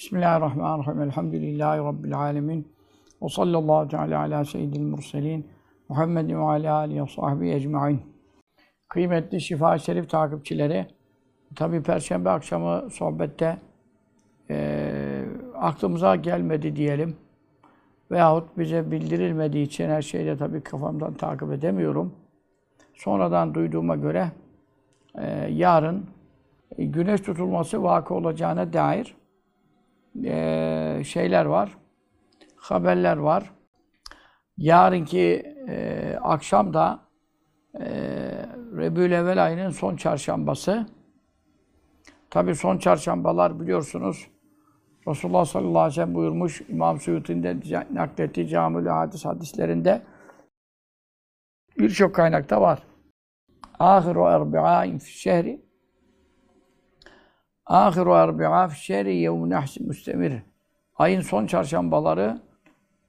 Bismillahirrahmanirrahim. Elhamdülillahi Rabbil alemin. Ve sallallahu teala ala seyyidil murselin. Muhammedin ve ala alihi ve sahbihi ecma'in. Kıymetli Şifa Şerif takipçileri, tabi Perşembe akşamı sohbette e, aklımıza gelmedi diyelim. Veyahut bize bildirilmediği için her şeyi de tabi kafamdan takip edemiyorum. Sonradan duyduğuma göre e, yarın e, güneş tutulması vakı olacağına dair e, şeyler var, haberler var. Yarınki e, akşam da e, Rebül ayının son çarşambası. Tabi son çarşambalar biliyorsunuz Resulullah sallallahu aleyhi ve sellem buyurmuş İmam Suyuti'nin naklettiği Camül Hadis hadislerinde birçok kaynakta var. Ahiru erbi'ain fi şehri Ahiru erbi'a fi şerri yevm nahsi müstemir. Ayın son çarşambaları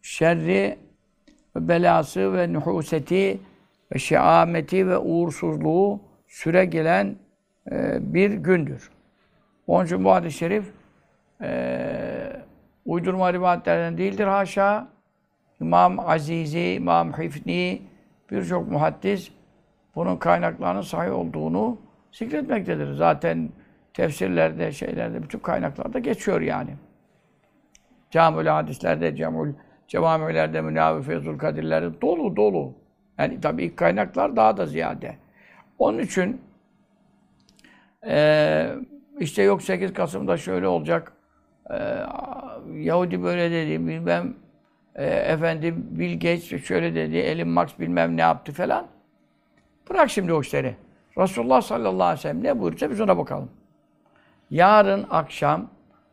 şerri ve belası ve nuhuseti ve şeameti ve uğursuzluğu süre gelen e, bir gündür. Onun için bu hadis-i şerif e, uydurma rivayetlerden değildir haşa. İmam Azizi, İmam Hifni, birçok muhaddis bunun kaynaklarının sahih olduğunu zikretmektedir. Zaten tefsirlerde, şeylerde, bütün kaynaklarda geçiyor yani. Camül hadislerde, Cemül cevamilerde, Münavi Feyzul Kadirlerde dolu dolu. Yani tabii ilk kaynaklar daha da ziyade. Onun için e, işte yok 8 Kasım'da şöyle olacak, e, Yahudi böyle dedi, bilmem e, efendim Bill Gates şöyle dedi, Elon Musk bilmem ne yaptı falan. Bırak şimdi o işleri. Resulullah sallallahu aleyhi ve sellem ne buyursa biz ona bakalım yarın akşam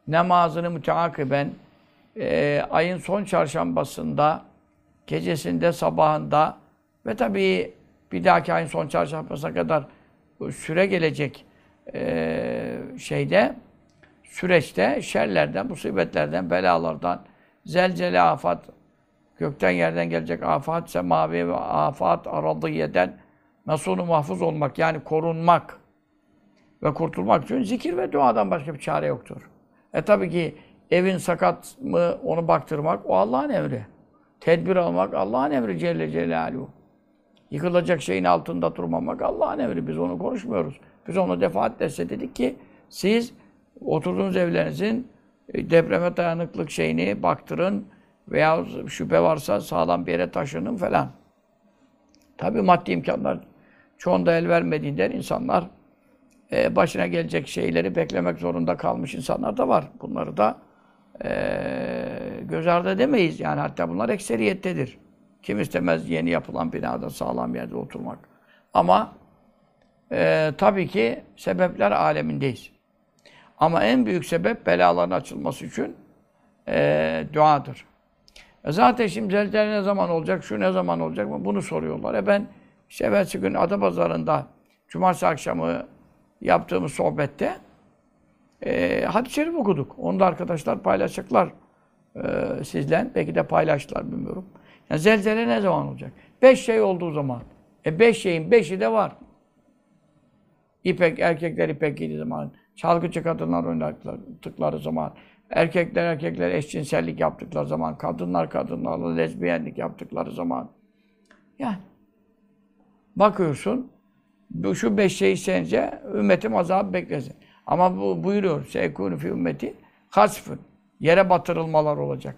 namazını müteakiben e, ayın son çarşambasında, gecesinde, sabahında ve tabii bir dahaki ayın son çarşambasına kadar süre gelecek e, şeyde, süreçte şerlerden, musibetlerden, belalardan, zelzele afat, gökten yerden gelecek afat, semavi ve afat aradiyeden nasunu mahfuz olmak, yani korunmak, ve kurtulmak için zikir ve duadan başka bir çare yoktur. E tabii ki evin sakat mı onu baktırmak o Allah'ın emri. Tedbir almak Allah'ın emri Celle Celaluhu. Yıkılacak şeyin altında durmamak Allah'ın emri. Biz onu konuşmuyoruz. Biz onu defaatle dedik ki siz oturduğunuz evlerinizin e, depreme dayanıklık şeyini baktırın veya şüphe varsa sağlam bir yere taşının falan. Tabii maddi imkanlar çoğunda el vermediğinden insanlar e, başına gelecek şeyleri beklemek zorunda kalmış insanlar da var. Bunları da e, göz ardı edemeyiz. Yani hatta bunlar ekseriyettedir. Kim istemez yeni yapılan binada sağlam yerde oturmak. Ama e, tabii ki sebepler alemindeyiz. Ama en büyük sebep belaların açılması için e, duadır. E zaten şimdi zelzele ne zaman olacak, şu ne zaman olacak bunu soruyorlar. E ben işte evvelsi gün Adapazarı'nda Cumartesi akşamı yaptığımız sohbette e, hadis-i şerif okuduk. Onu da arkadaşlar paylaşacaklar e, sizle. Belki de paylaştılar bilmiyorum. Yani zelzele ne zaman olacak? Beş şey olduğu zaman. E beş şeyin beşi de var. İpek, erkekler ipek giydiği zaman, çalgıcı kadınlar oynadıkları zaman, erkekler erkekler eşcinsellik yaptıkları zaman, kadınlar kadınlarla lezbiyenlik yaptıkları zaman. Yani bakıyorsun, bu şu beş şey sence ümmetim azabı beklesin. Ama bu buyuruyor. Seykûnü fi ümmeti hasfın. Yere batırılmalar olacak.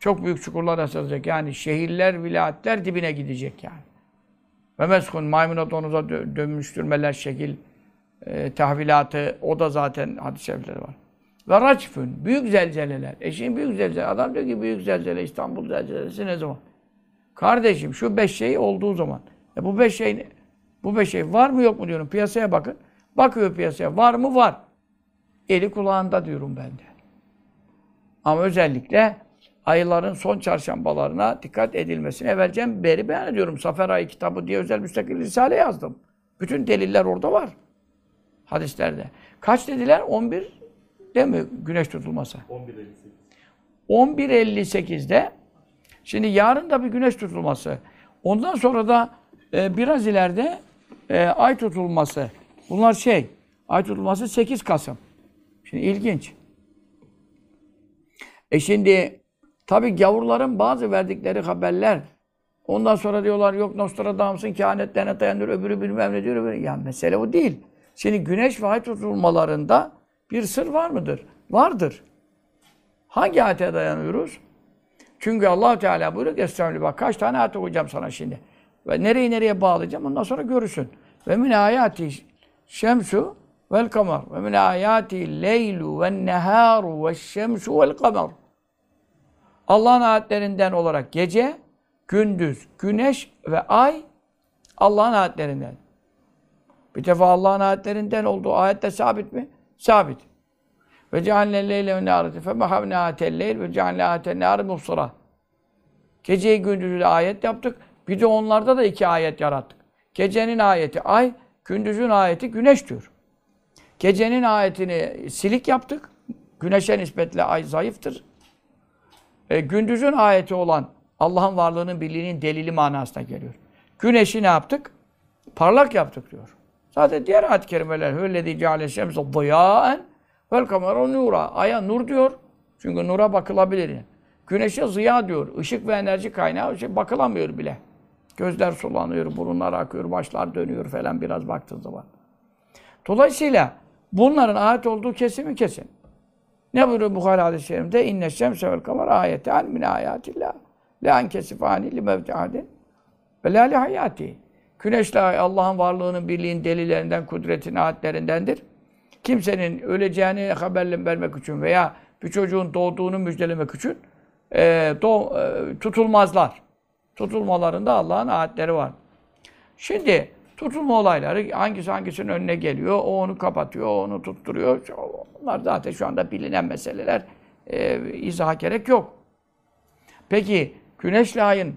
Çok büyük çukurlar açılacak. Yani şehirler, vilayetler dibine gidecek yani. Ve meskun maymuna donuza dö dönmüştürmeler, şekil e, tahvilatı o da zaten şerifleri var. Ve raçfün, büyük zelzeleler. E şimdi büyük zelzele. Adam diyor ki büyük zelzele, İstanbul zelzelesi ne zaman? Kardeşim şu beş şey olduğu zaman. E bu beş şey bu beş şey var mı yok mu diyorum. Piyasaya bakın. Bakıyor piyasaya. Var mı? Var. Eli kulağında diyorum ben de. Ama özellikle ayların son çarşambalarına dikkat edilmesini evvelcem beri beyan ediyorum. Safer ayı kitabı diye özel müstakil risale yazdım. Bütün deliller orada var. Hadislerde. Kaç dediler? 11 değil mi güneş tutulması? 11.58. 11.58'de şimdi yarın da bir güneş tutulması. Ondan sonra da e, biraz ileride e, ay tutulması. Bunlar şey, ay tutulması 8 Kasım. Şimdi ilginç. E şimdi tabi gavurların bazı verdikleri haberler ondan sonra diyorlar yok Nostradamus'un kehanetlerine dayanır öbürü bilmem ne diyor. Öbürü. Ya mesele o değil. Şimdi güneş ve ay tutulmalarında bir sır var mıdır? Vardır. Hangi ayete dayanıyoruz? Çünkü allah Teala buyuruyor ki Estağfirullah kaç tane ayet okuyacağım sana şimdi. Ve nereyi nereye bağlayacağım ondan sonra görürsün. Ve min ayati şemsu vel kamer. Ve min ayati leylu ve neharu ve şemsu vel kamer. Allah'ın ayetlerinden olarak gece, gündüz, güneş ve ay Allah'ın ayetlerinden. Bir defa Allah'ın ayetlerinden olduğu ayette sabit mi? Sabit. Ve cealne leyle ve nâreti fe mehavne atel leyl ve cealne atel nâri mubsıra. Geceyi gündüzü de ayet yaptık. Bir de onlarda da iki ayet yarattık. Gecenin ayeti ay, gündüzün ayeti güneş diyor. Gecenin ayetini silik yaptık. Güneşe nispetle ay zayıftır. E, gündüzün ayeti olan Allah'ın varlığının birliğinin delili manasına geliyor. Güneşi ne yaptık? Parlak yaptık diyor. Zaten diğer ayet-i kerimeler hüllezî ceale şemse ziyâen vel kamera nura. Aya nur diyor. Çünkü nura bakılabilir. Güneşe ziya diyor. Işık ve enerji kaynağı şey bakılamıyor bile. Gözler sulanıyor, burunlar akıyor, başlar dönüyor falan biraz baktığın zaman. Dolayısıyla bunların ayet olduğu kesin mi kesin. Ne buyuruyor Bukhari hadis-i şerifte? İnne şemse vel kamer ayeten min ayatillah. La enkesifani li mevti adin ve la li hayati. Güneşle Allah'ın varlığının, birliğin delillerinden, kudretin ayetlerindendir. Kimsenin öleceğini haberle vermek için veya bir çocuğun doğduğunu müjdelemek için e, doğ, e, tutulmazlar. Tutulmalarında Allah'ın ayetleri var. Şimdi tutulma olayları hangisi hangisinin önüne geliyor, o onu kapatıyor, o onu tutturuyor. Bunlar zaten şu anda bilinen meseleler. E, izaha gerek yok. Peki güneşle ayın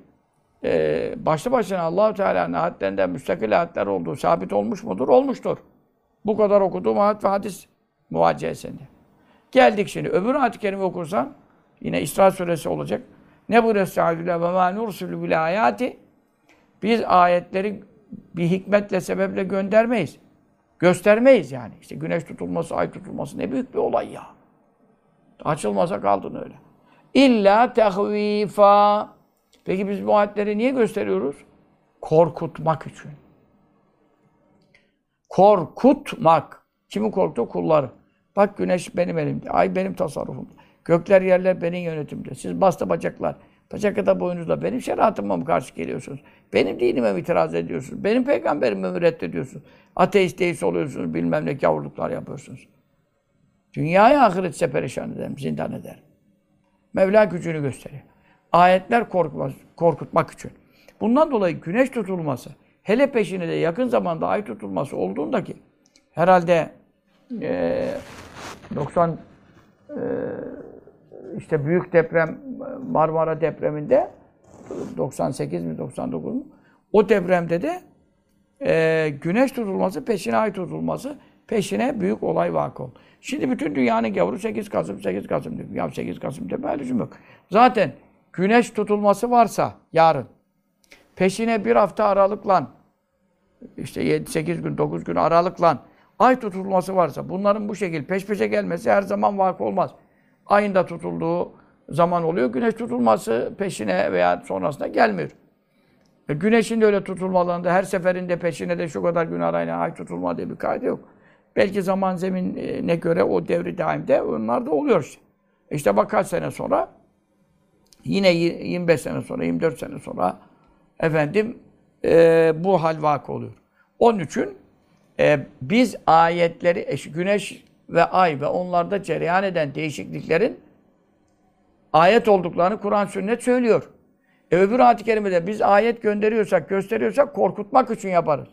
e, başlı başına Allahu Teala'nın ayetlerinden müstakil ayetler olduğu sabit olmuş mudur? Olmuştur. Bu kadar okuduğum ayet ve hadis muvacihesinde. Geldik şimdi. Öbür ayet-i kerime okursan yine İsra suresi olacak. Ne buyuruyor Estağfirullah ve mâ nursulü bil ayati biz ayetleri bir hikmetle, sebeple göndermeyiz. Göstermeyiz yani. İşte güneş tutulması, ay tutulması ne büyük bir olay ya. Açılmasa kaldın öyle. İlla tehvifa. Peki biz bu ayetleri niye gösteriyoruz? Korkutmak için. Korkutmak. Kimi korktu? Kulları. Bak güneş benim elimde, ay benim tasarrufumda. Gökler yerler benim yönetimde. Siz bastı bacaklar, bacak kadar boyunuzla benim şeriatıma mı karşı geliyorsunuz? Benim dinime mi itiraz ediyorsunuz? Benim peygamberime mi reddediyorsunuz? Ateist deist oluyorsunuz, bilmem ne gavurluklar yapıyorsunuz. Dünyayı ahiret ise perişan ederim, zindan ederim. Mevla gücünü gösteriyor. Ayetler korkmaz, korkutmak için. Bundan dolayı güneş tutulması, hele peşine de yakın zamanda ay tutulması olduğundaki herhalde e, 90 e, işte büyük deprem Marmara depreminde 98 mi 99 mu? O depremde de e, güneş tutulması, peşine ay tutulması, peşine büyük olay vakı oldu. Şimdi bütün dünyanın gavuru 8 Kasım, 8 Kasım diyor. Ya 8 Kasım deme lüzum yok. Zaten güneş tutulması varsa yarın, peşine bir hafta aralıkla, işte 7-8 gün, 9 gün aralıkla ay tutulması varsa, bunların bu şekilde peş peşe gelmesi her zaman vakı olmaz. Ayın da tutulduğu zaman oluyor. Güneş tutulması peşine veya sonrasında gelmiyor. E güneşin de öyle tutulmalarında her seferinde peşine de şu kadar gün arayla ay tutulma diye bir kaydı yok. Belki zaman zeminine göre o devri daimde onlar da oluyor işte. İşte bak kaç sene sonra yine 25 sene sonra, 24 sene sonra efendim e, bu hal vakı oluyor. Onun için e, biz ayetleri, e, güneş ve ay ve onlarda cereyan eden değişikliklerin ayet olduklarını Kur'an sünnet söylüyor. E öbür ayet-i kerimede biz ayet gönderiyorsak, gösteriyorsak korkutmak için yaparız.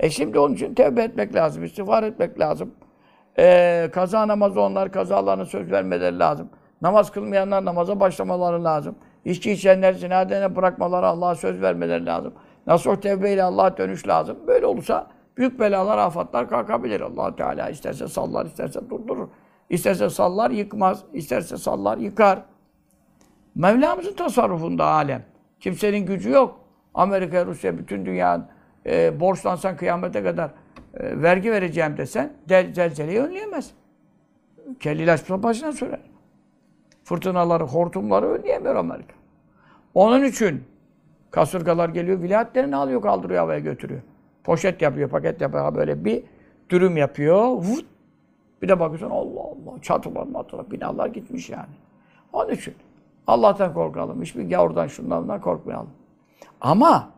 E şimdi onun için tevbe etmek lazım, istiğfar etmek lazım. E, kaza namazı onlar kazalarını söz vermeleri lazım. Namaz kılmayanlar namaza başlamaları lazım. İçki içenler zinadene bırakmaları Allah'a söz vermeleri lazım. Nasuh tevbeyle Allah'a dönüş lazım. Böyle olursa büyük belalar, afatlar kalkabilir. allah Teala isterse sallar, isterse durdurur. İsterse sallar, yıkmaz. İsterse sallar, yıkar. Mevlamızın tasarrufunda alem. Kimsenin gücü yok. Amerika, Rusya, bütün dünya e, borçlansan kıyamete kadar e, vergi vereceğim desen del, zelzeleyi önleyemez. Kelliler başına sürer. fırtınaları, hortumları önleyemiyor Amerika. Onun için kasırgalar geliyor, vilayetlerini alıyor, kaldırıyor havaya götürüyor. Poşet yapıyor, paket yapıyor, böyle bir dürüm yapıyor. Vut. Bir de bakıyorsun Allah Allah, çatılar matılar, binalar gitmiş yani. Onun için Allah'tan korkalım. Hiçbir gavurdan şundan bundan korkmayalım. Ama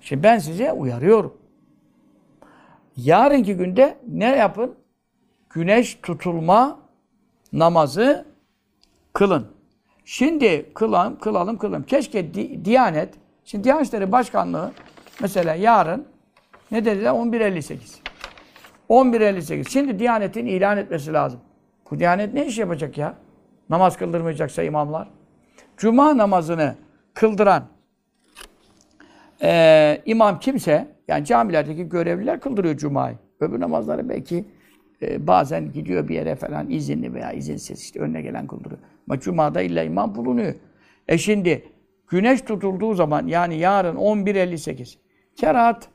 şimdi ben size uyarıyorum. Yarınki günde ne yapın? Güneş tutulma namazı kılın. Şimdi kılalım, kılalım, kılalım. Keşke di, Diyanet, şimdi Diyanet İşleri Başkanlığı mesela yarın ne dediler? 11.58. 11.58. Şimdi Diyanet'in ilan etmesi lazım. Bu Diyanet ne iş yapacak ya? Namaz kıldırmayacaksa imamlar. Cuma namazını kıldıran e, imam kimse, yani camilerdeki görevliler kıldırıyor Cuma'yı. Öbür namazları belki e, bazen gidiyor bir yere falan izinli veya izinsiz işte önüne gelen kıldırıyor. Ama Cuma'da illa imam bulunuyor. E şimdi güneş tutulduğu zaman yani yarın 11.58 kerahat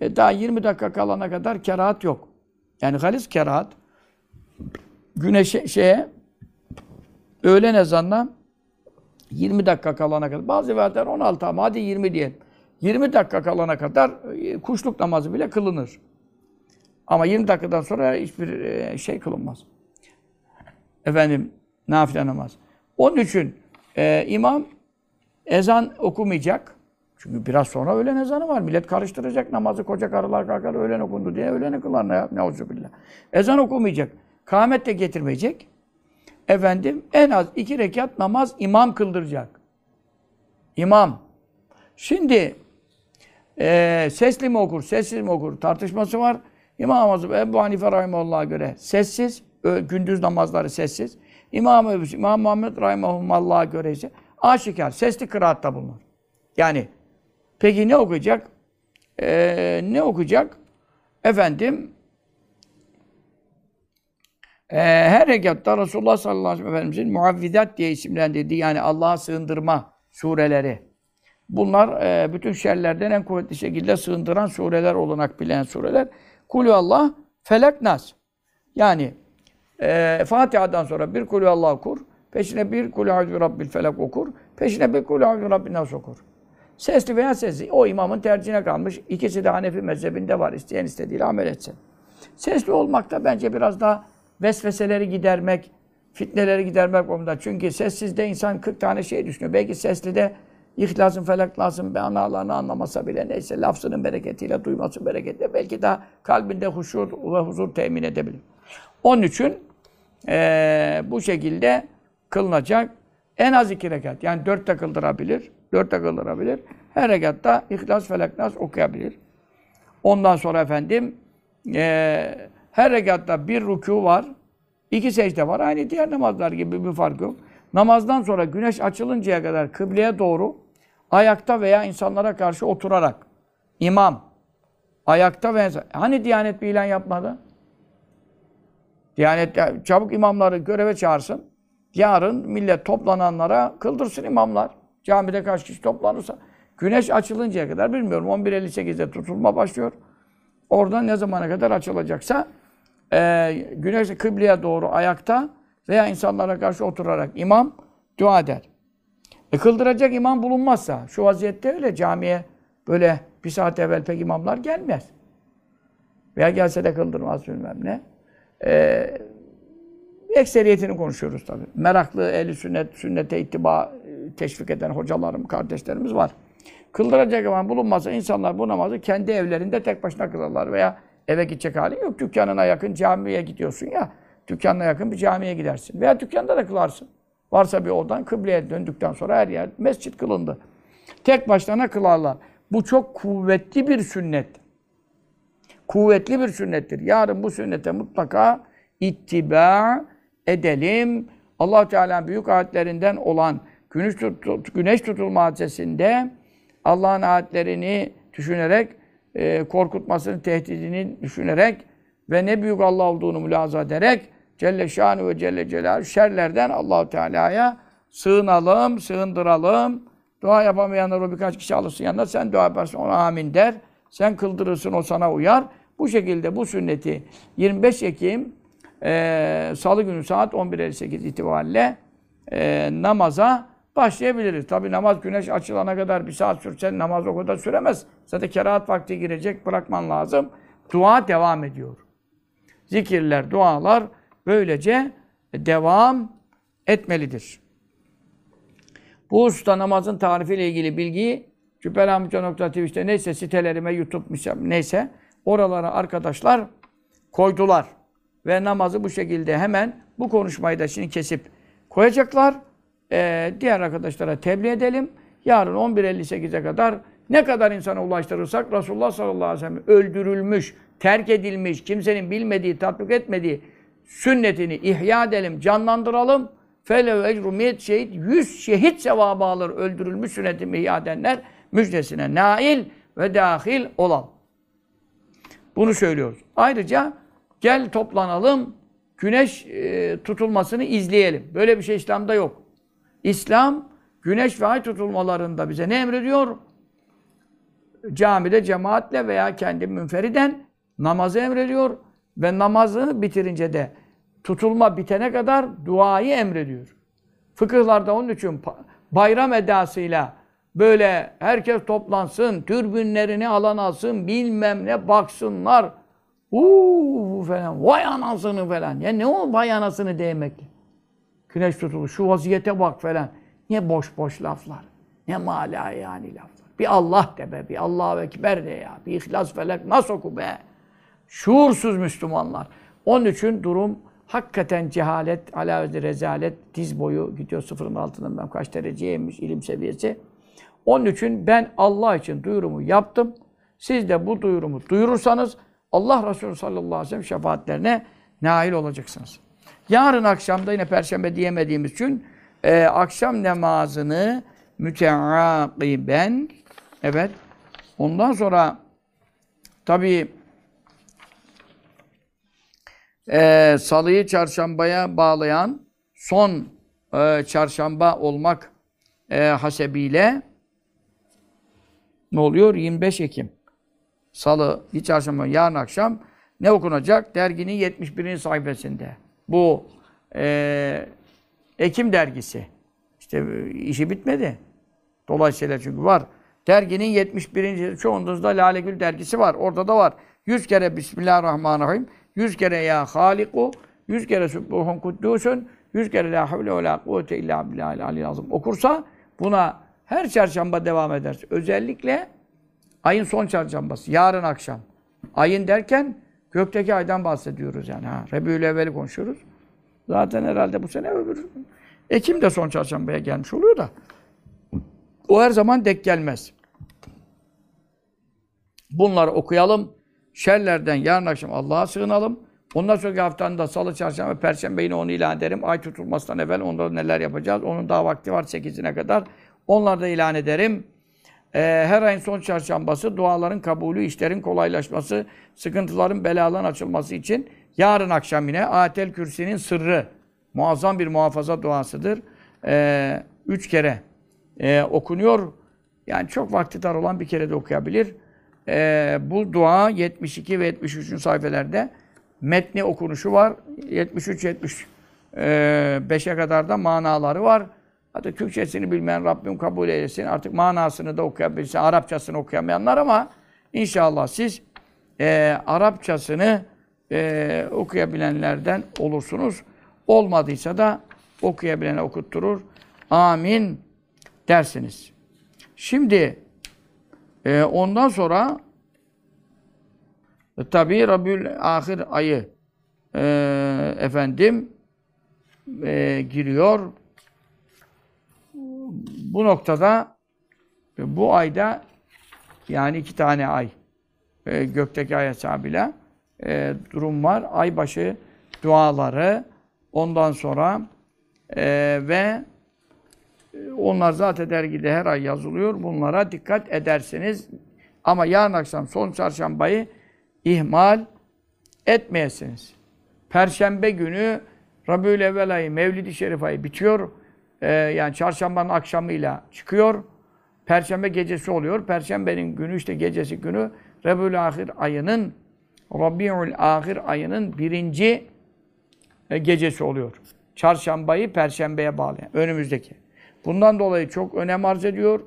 e, daha 20 dakika kalana kadar kerahat yok. Yani halis kerahat güneşe şeye öğlen ezanına 20 dakika kalana kadar. Bazı rivayetler 16 ama hadi 20 diyelim. 20 dakika kalana kadar e, kuşluk namazı bile kılınır. Ama 20 dakikadan sonra hiçbir e, şey kılınmaz. Efendim, nafile namaz. Onun için e, imam ezan okumayacak. Çünkü biraz sonra öğlen ezanı var. Millet karıştıracak namazı. Koca karılar kalkar öğlen okundu diye öğlen kılar ne, ne billah. Ezan okumayacak. Kâhmet de getirmeyecek. Efendim en az iki rekat namaz imam kıldıracak. İmam. Şimdi e, sesli mi okur, sessiz mi okur tartışması var. İmam Azam Ebu Hanife Rahimahullah'a göre sessiz, gündüz namazları sessiz. İmam Ebu İmam Muhammed Rahimahullah'a göre ise aşikar, sesli kıraatta bulunur. Yani peki ne okuyacak? Ee, ne okuyacak? Efendim e, her rekatta Resulullah sallallahu aleyhi ve sellem Efendimizin muavvidat diye isimlendirdiği yani Allah'a sığındırma sureleri. Bunlar e, bütün şerlerden en kuvvetli şekilde sığındıran sureler olarak bilen sureler. Kulü Allah, felak nas. Yani e, Fatiha'dan sonra bir kulü Allah okur. Peşine bir kulü rabbil felak okur. Peşine bir kulü rabbin nas okur. Sesli veya sessiz. O imamın tercihine kalmış. İkisi de Hanefi mezhebinde var. İsteyen istediğiyle amel etsin. Sesli olmak da bence biraz daha vesveseleri gidermek, fitneleri gidermek ondan. Çünkü sessizde insan 40 tane şey düşünüyor. Belki sesli de İhlasın felak lazım. be analarını anlamasa bile neyse lafzının bereketiyle, duyması bereketiyle belki daha kalbinde huşur ve huzur temin edebilir. Onun için ee, bu şekilde kılınacak. En az iki rekat. Yani dört de kıldırabilir. Dört de kıldırabilir. Her rekatta İhlas, Felak, Nas okuyabilir. Ondan sonra efendim ee, her rekatta bir rükû var. iki secde var. Aynı diğer namazlar gibi bir fark yok. Namazdan sonra güneş açılıncaya kadar kıbleye doğru ayakta veya insanlara karşı oturarak imam ayakta ve hani Diyanet bir ilan yapmadı? Diyanet çabuk imamları göreve çağırsın. Yarın millet toplananlara kıldırsın imamlar. Camide kaç kişi toplanırsa. Güneş açılıncaya kadar bilmiyorum. 11.58'de tutulma başlıyor. Oradan ne zamana kadar açılacaksa e, güneş kıbleye doğru ayakta veya insanlara karşı oturarak imam dua eder. E kıldıracak imam bulunmazsa, şu vaziyette öyle camiye böyle bir saat evvel pek imamlar gelmez. Veya gelse de kıldırmaz bilmem ne. E, ekseriyetini konuşuyoruz tabii. Meraklı, ehli sünnet, sünnete ittiba teşvik eden hocalarım, kardeşlerimiz var. Kıldıracak imam bulunmazsa insanlar bu namazı kendi evlerinde tek başına kılarlar veya eve gidecek halin yok. Dükkanına yakın camiye gidiyorsun ya. Dükkanına yakın bir camiye gidersin. Veya dükkanda da kılarsın. Varsa bir odan kıbleye döndükten sonra her yer mescit kılındı. Tek başlarına kılarlar. Bu çok kuvvetli bir sünnet. Kuvvetli bir sünnettir. Yarın bu sünnete mutlaka ittiba edelim. allah Teala'nın büyük ayetlerinden olan güneş, tut, güneş tutulma hadisesinde Allah'ın ayetlerini düşünerek, e, korkutmasını, tehdidini düşünerek ve ne büyük Allah olduğunu mülaza ederek Celle Şanu ve Celle Celal şerlerden Allahu Teala'ya sığınalım, sığındıralım. Dua yapamayanlar o birkaç kişi alırsın yanına. Sen dua yaparsın ona amin der. Sen kıldırırsın o sana uyar. Bu şekilde bu sünneti 25 Ekim e, Salı günü saat 11.58 itibariyle e, namaza başlayabiliriz. Tabi namaz güneş açılana kadar bir saat sürse namaz o kadar süremez. Zaten kerahat vakti girecek bırakman lazım. Dua devam ediyor. Zikirler, dualar böylece devam etmelidir. Bu usta namazın tarifiyle ilgili bilgiyi Cübbelhamca.tv işte neyse sitelerime, YouTube neyse oralara arkadaşlar koydular. Ve namazı bu şekilde hemen bu konuşmayı da şimdi kesip koyacaklar. Ee, diğer arkadaşlara tebliğ edelim. Yarın 11.58'e kadar ne kadar insana ulaştırırsak Resulullah sallallahu aleyhi ve sellem öldürülmüş, terk edilmiş, kimsenin bilmediği, tatbik etmediği sünnetini ihya edelim, canlandıralım. Felev ecru miyet şehit, yüz şehit sevabı alır öldürülmüş sünnetimi ihya edenler müjdesine nail ve dahil olalım. Bunu söylüyoruz. Ayrıca gel toplanalım, güneş e, tutulmasını izleyelim. Böyle bir şey İslam'da yok. İslam, güneş ve ay tutulmalarında bize ne emrediyor? Camide cemaatle veya kendi münferiden namazı emrediyor ve namazı bitirince de tutulma bitene kadar duayı emrediyor. Fıkıhlarda onun için bayram edasıyla böyle herkes toplansın, türbünlerini alan alsın, bilmem ne baksınlar. Uuu falan, vay anasını falan. Ya ne o vay anasını demek? Güneş tutulu, şu vaziyete bak falan. Ne boş boş laflar. Ne mala yani laflar. Bir Allah de be, bir Allahu Ekber de ya. Bir İhlas Felek nasıl oku be? Şuursuz Müslümanlar. Onun için durum hakikaten cehalet, alavezli rezalet, diz boyu gidiyor sıfırın altından ben kaç dereceye inmiş ilim seviyesi. Onun için ben Allah için duyurumu yaptım. Siz de bu duyurumu duyurursanız Allah Resulü sallallahu aleyhi ve sellem şefaatlerine nail olacaksınız. Yarın akşamda yine perşembe diyemediğimiz için e, akşam namazını müteakiben evet ondan sonra tabii e, salıyı çarşambaya bağlayan son e, çarşamba olmak e, hasebiyle ne oluyor? 25 Ekim. Salı, hiç çarşamba, yarın akşam ne okunacak? Derginin 71. sayfasında. Bu e, Ekim dergisi. İşte işi bitmedi. Dolayısıyla çünkü var. Derginin 71. çoğunuzda Lale Gül dergisi var. Orada da var. 100 kere Bismillahirrahmanirrahim. 100 kere Ya Haliku. 100 kere Sübbuhun Kuddusun. 100 kere La havle ve la kuvvete illa billahil aliyyil azim okursa buna her çarşamba devam eder. Özellikle ayın son çarşambası, yarın akşam. Ayın derken gökteki aydan bahsediyoruz yani. Ha, Rebül evveli konuşuyoruz. Zaten herhalde bu sene öbür Ekim de son çarşambaya gelmiş oluyor da. O her zaman dek gelmez. Bunları okuyalım. Şerlerden yarın akşam Allah'a sığınalım. Ondan sonraki haftanın da salı, çarşamba, perşembe yine onu ilan ederim. Ay tutulmasından evvel onda neler yapacağız. Onun daha vakti var 8'ine kadar. Onları da ilan ederim. Ee, her ayın son çarşambası duaların kabulü, işlerin kolaylaşması, sıkıntıların belaların açılması için yarın akşam yine Atel Kürsi'nin sırrı muazzam bir muhafaza duasıdır. Ee, üç kere e, okunuyor. Yani çok vakti dar olan bir kere de okuyabilir. Ee, bu dua 72 ve 73. sayfelerde metni okunuşu var. 73-75'e kadar da manaları var. Hatta Türkçesini bilmeyen Rabbim kabul eylesin. Artık manasını da okuyabilirsin. Arapçasını okuyamayanlar ama inşallah siz e, Arapçasını e, okuyabilenlerden olursunuz. Olmadıysa da okuyabilene okutturur. Amin dersiniz. Şimdi e, ondan sonra e, tabi Rabbül Ahir ayı e, efendim e, giriyor bu noktada bu ayda yani iki tane ay e, gökteki ay hesabıyla e, durum var. Aybaşı duaları ondan sonra e, ve onlar zaten dergide her ay yazılıyor. Bunlara dikkat edersiniz. Ama yarın akşam son çarşambayı ihmal etmeyesiniz. Perşembe günü Rabiül Evvel ayı, Mevlid-i Şerif ayı bitiyor e, yani çarşambanın akşamıyla çıkıyor. Perşembe gecesi oluyor. Perşembenin günü işte gecesi günü Rebül Ahir ayının Rabiul Ahir ayının birinci e, gecesi oluyor. çarşambayı perşembeye bağlayan. Önümüzdeki. Bundan dolayı çok önem arz ediyor.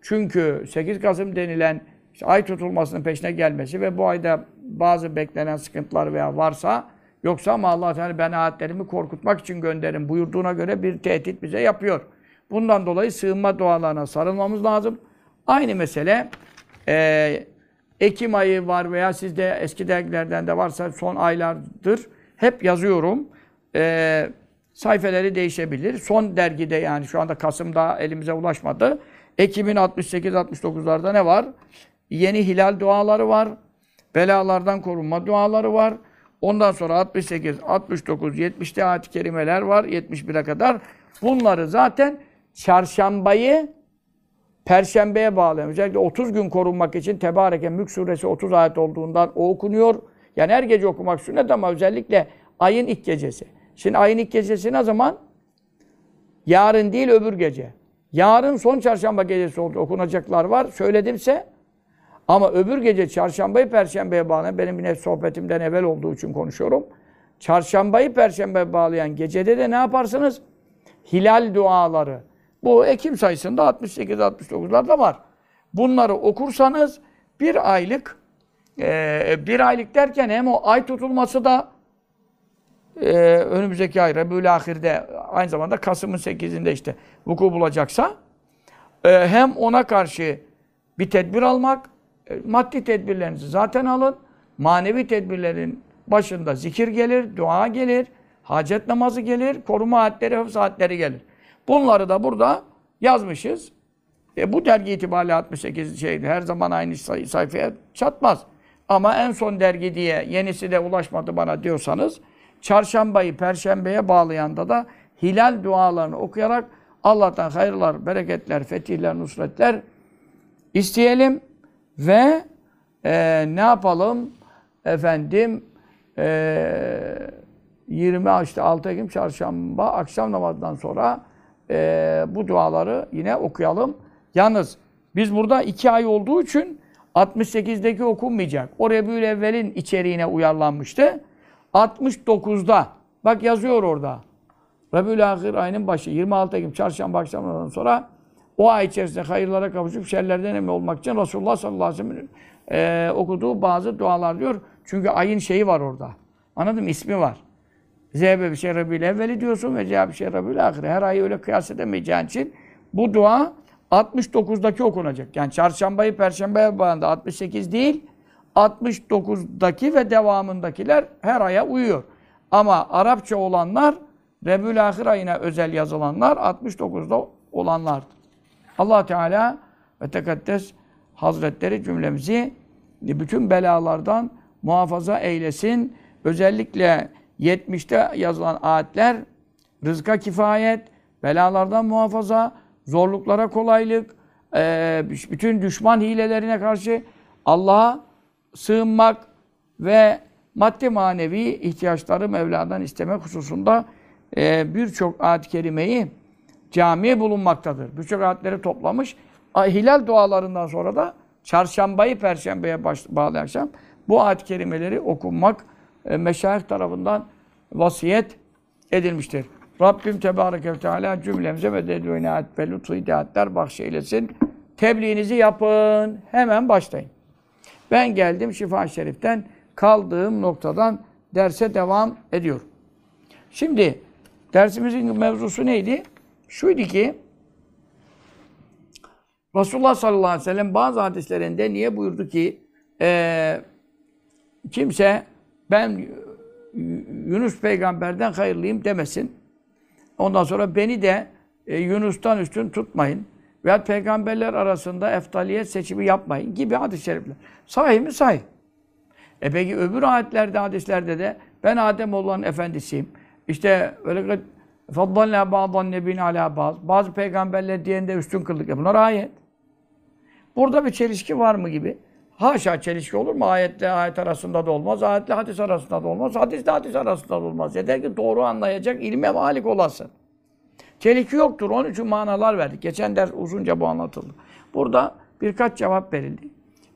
Çünkü 8 Kasım denilen işte ay tutulmasının peşine gelmesi ve bu ayda bazı beklenen sıkıntılar veya varsa yoksa ama Allah Teala ben ayetlerimi korkutmak için gönderin buyurduğuna göre bir tehdit bize yapıyor. Bundan dolayı sığınma dualarına sarılmamız lazım. Aynı mesele e, Ekim ayı var veya sizde eski dergilerden de varsa son aylardır hep yazıyorum. E, sayfeleri değişebilir. Son dergide yani şu anda Kasım'da elimize ulaşmadı. Ekim'in 68-69'larda ne var? Yeni hilal duaları var. Belalardan korunma duaları var. Ondan sonra 68, 69, 70'te ayet-i kerimeler var. 71'e kadar. Bunları zaten çarşambayı Perşembeye bağlayan, özellikle 30 gün korunmak için Tebareke Mülk suresi 30 ayet olduğundan o okunuyor. Yani her gece okumak sünnet ama özellikle ayın ilk gecesi. Şimdi ayın ilk gecesi ne zaman? Yarın değil öbür gece. Yarın son çarşamba gecesi oldu. Okunacaklar var. Söyledimse ama öbür gece çarşambayı perşembeye bağlayan, benim yine sohbetimden evvel olduğu için konuşuyorum. Çarşambayı perşembeye bağlayan gecede de ne yaparsınız? Hilal duaları. Bu Ekim sayısında 68-69'larda var. Bunları okursanız bir aylık, e, bir aylık derken hem o ay tutulması da e, önümüzdeki ay Rebül Ahir'de aynı zamanda Kasım'ın 8'inde işte vuku bulacaksa e, hem ona karşı bir tedbir almak, maddi tedbirlerinizi zaten alın. Manevi tedbirlerin başında zikir gelir, dua gelir, hacet namazı gelir, koruma ayetleri, hıfz ayetleri gelir. Bunları da burada yazmışız. E, bu dergi itibariyle 68 şeydi. Her zaman aynı say sayfaya çatmaz. Ama en son dergi diye yenisi de ulaşmadı bana diyorsanız çarşambayı perşembeye bağlayanda da hilal dualarını okuyarak Allah'tan hayırlar, bereketler, fetihler, nusretler isteyelim ve e, ne yapalım? Efendim e, 20 işte 6 Ekim çarşamba akşam namazından sonra e, bu duaları yine okuyalım. Yalnız biz burada iki ay olduğu için 68'deki okunmayacak. Oraya bir evvelin içeriğine uyarlanmıştı. 69'da bak yazıyor orada. Rabiül Ahir ayının başı 26 Ekim çarşamba akşamından sonra o ay içerisinde hayırlara kavuşup şerlerden emin olmak için Resulullah sallallahu aleyhi ve sellem'in e, okuduğu bazı dualar diyor. Çünkü ayın şeyi var orada. Anladın mı? İsmi var. Zehbe bir şey Rabiül evveli diyorsun ve cevap bir şey Rabiül ahire. Her ayı öyle kıyas edemeyeceğin için bu dua 69'daki okunacak. Yani çarşambayı perşembeye bağında 68 değil, 69'daki ve devamındakiler her aya uyuyor. Ama Arapça olanlar Rebül Ahir ayına özel yazılanlar 69'da olanlar. Allah Teala ve Tekaddes Hazretleri cümlemizi bütün belalardan muhafaza eylesin. Özellikle 70'te yazılan ayetler rızka kifayet, belalardan muhafaza, zorluklara kolaylık, bütün düşman hilelerine karşı Allah'a sığınmak ve maddi manevi ihtiyaçları Mevla'dan istemek hususunda birçok ayet-i kerimeyi camiye bulunmaktadır. Birçok ayetleri toplamış. Hilal dualarından sonra da çarşambayı perşembeye bağlı akşam bu ayet-i kerimeleri okunmak e, meşayih tarafından vasiyet edilmiştir. Rabbim Tebareke ve Teala cümlemize ve dedüğüne inayet ve lütfu hidayetler bahşeylesin. Tebliğinizi yapın. Hemen başlayın. Ben geldim Şifa Şerif'ten kaldığım noktadan derse devam ediyorum. Şimdi dersimizin mevzusu neydi? Şuydu ki Resulullah sallallahu aleyhi ve sellem bazı hadislerinde niye buyurdu ki e, kimse ben Yunus peygamberden hayırlıyım demesin. Ondan sonra beni de e, Yunus'tan üstün tutmayın. Veya peygamberler arasında eftaliyet seçimi yapmayın gibi hadis-i şerifler. Sahih mi? Sahih. E peki öbür ayetlerde, hadislerde de ben Adem olan efendisiyim. İşte öyle faddalna ba'dan nebin ala baz. Bazı peygamberler diyende üstün kıldık. E bunlar ayet. Burada bir çelişki var mı gibi? Haşa çelişki olur mu? Ayetle ayet arasında da olmaz. Ayetle hadis arasında da olmaz. Hadisle hadis arasında da olmaz. Yeter ki doğru anlayacak ilme malik olasın. Çelişki yoktur. Onun için manalar verdik. Geçen ders uzunca bu anlatıldı. Burada birkaç cevap verildi.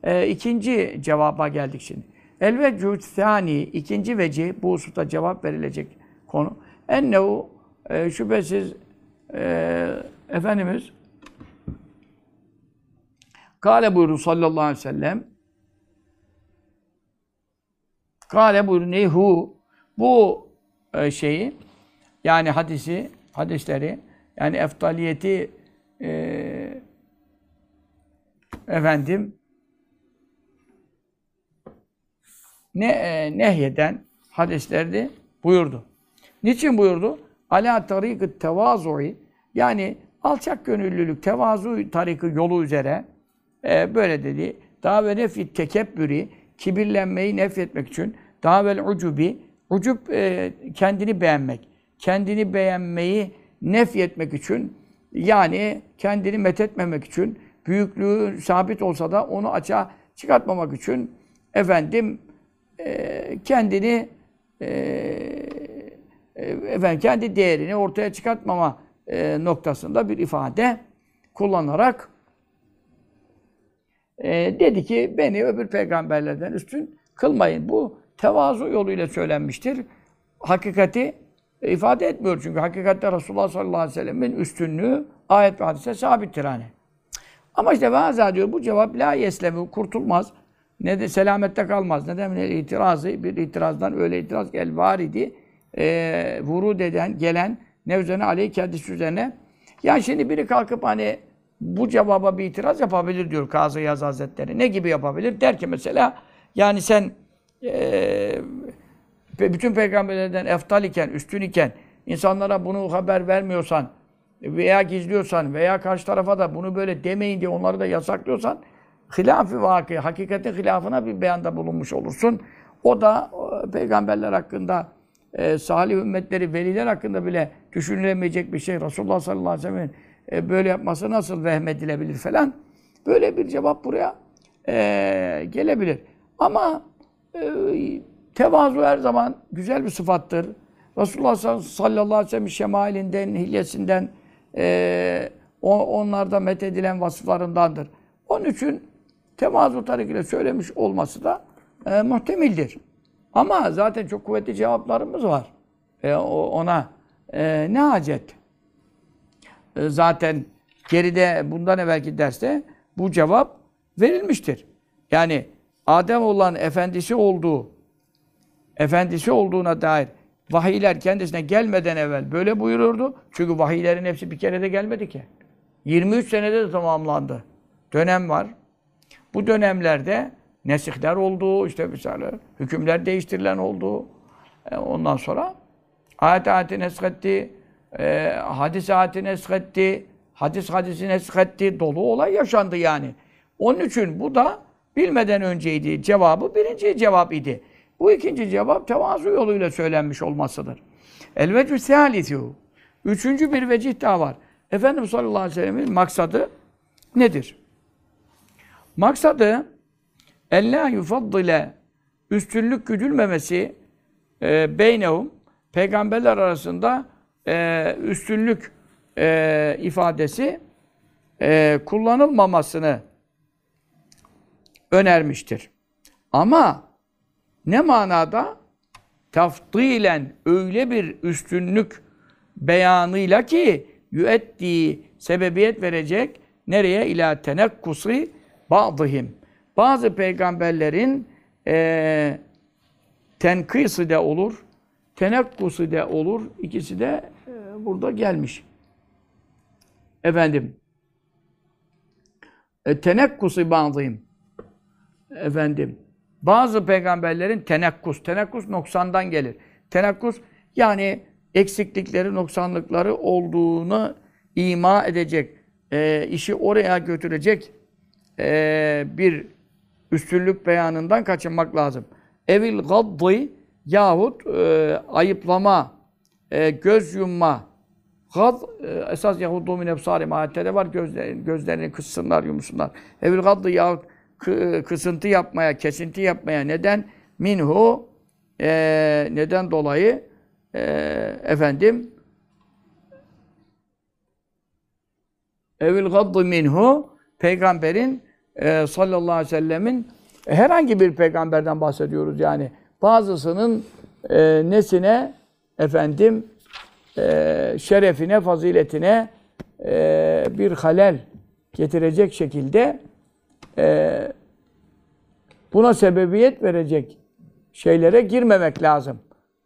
Ee, ikinci cevaba geldik şimdi. El vecud thani, ikinci veci, bu hususta cevap verilecek konu. Ennehu e, şüphesiz e, Efendimiz Kale buyurdu sallallahu aleyhi ve sellem Kale buyurdu nehu bu e, şeyi yani hadisi hadisleri yani eftaliyeti e, efendim ne e, nehyeden hadislerdi buyurdu. Niçin buyurdu? Ala tarikı tevazu'i yani alçak gönüllülük, tevazu tarikı yolu üzere e, böyle dedi. Daha ve nefi tekebbüri kibirlenmeyi nefretmek için daha vel ucubi ucub e, kendini beğenmek. Kendini beğenmeyi nefretmek için yani kendini methetmemek için büyüklüğü sabit olsa da onu açığa çıkartmamak için efendim e, kendini e, efendim kendi değerini ortaya çıkartmama e, noktasında bir ifade kullanarak e, dedi ki beni öbür peygamberlerden üstün kılmayın. Bu tevazu yoluyla söylenmiştir. Hakikati ifade etmiyor çünkü hakikatte Resulullah sallallahu aleyhi ve sellem'in üstünlüğü ayet ve hadise sabittir hani. Ama işte vaza diyor bu cevap la yeslemi kurtulmaz. Ne de selamette kalmaz. Neden? Ne itirazı bir itirazdan öyle itiraz gel var idi. E, vurud eden, gelen ne üzerine aleyh kendisi üzerine. Yani şimdi biri kalkıp hani bu cevaba bir itiraz yapabilir diyor Kazı Yaz Hazretleri. Ne gibi yapabilir? Der ki mesela yani sen e, bütün peygamberlerden eftal iken, üstün iken insanlara bunu haber vermiyorsan veya gizliyorsan veya karşı tarafa da bunu böyle demeyin diye onları da yasaklıyorsan hilaf-ı vakı, hakikatin hilafına bir beyanda bulunmuş olursun. O da o, peygamberler hakkında, e, salih ümmetleri, veliler hakkında bile düşünülemeyecek bir şey. Resulullah sallallahu aleyhi ve sellem'in e, böyle yapması nasıl vehmedilebilir falan. Böyle bir cevap buraya e, gelebilir. Ama e, tevazu her zaman güzel bir sıfattır. Resulullah sallallahu aleyhi ve sellem şemalinden, hilyesinden, e, onlarda methedilen vasıflarındandır. Onun için tevazu tarikiyle söylemiş olması da e, muhtemildir. Ama zaten çok kuvvetli cevaplarımız var. E, ona e, ne hacet? E, zaten geride bundan evvelki derste bu cevap verilmiştir. Yani Adem olan efendisi olduğu, efendisi olduğuna dair vahiyler kendisine gelmeden evvel böyle buyururdu. Çünkü vahiylerin hepsi bir kere de gelmedi ki. 23 senede de tamamlandı. Dönem var. Bu dönemlerde nesihler oldu, işte mesela hükümler değiştirilen oldu. E, ondan sonra ayet ayeti neshetti, e, hadis ayeti neshetti, hadis hadisi neshetti, dolu olay yaşandı yani. Onun için bu da bilmeden önceydi cevabı, birinci cevap idi. Bu ikinci cevap tevazu yoluyla söylenmiş olmasıdır. El vecü sehalithû. Üçüncü bir vecih daha var. Efendimiz sallallahu aleyhi ve sellem'in maksadı nedir? Maksadı ellâ yufaddile üstünlük güdülmemesi e, beynehum peygamberler arasında e, üstünlük e, ifadesi e, kullanılmamasını önermiştir. Ama ne manada? Taftilen öyle bir üstünlük beyanıyla ki yüettiği sebebiyet verecek nereye? ila tenekkusi Bazıhim. Bazı peygamberlerin e, tenkısı de olur, tenekkusu de olur. İkisi de e, burada gelmiş. Efendim. E, tenekkusu bazıyım. Efendim. Bazı peygamberlerin tenekkus. Tenekkus noksandan gelir. Tenekkus yani eksiklikleri, noksanlıkları olduğunu ima edecek, e, işi oraya götürecek e, bir üstünlük beyanından kaçınmak lazım. Evil gaddi yahut e, ayıplama, e, göz yumma. Gad, e, esas Yahudu min ebsarim ayette de var. Gözlerini, gözlerini kıssınlar, yumsunlar. Evil gaddi yahut kısıntı yapmaya, kesinti yapmaya neden? Minhu e, neden dolayı e, efendim evil gaddi minhu peygamberin e, sallallahu aleyhi ve sellemin herhangi bir peygamberden bahsediyoruz yani. Bazısının e, nesine efendim e, şerefine, faziletine e, bir halel getirecek şekilde e, buna sebebiyet verecek şeylere girmemek lazım.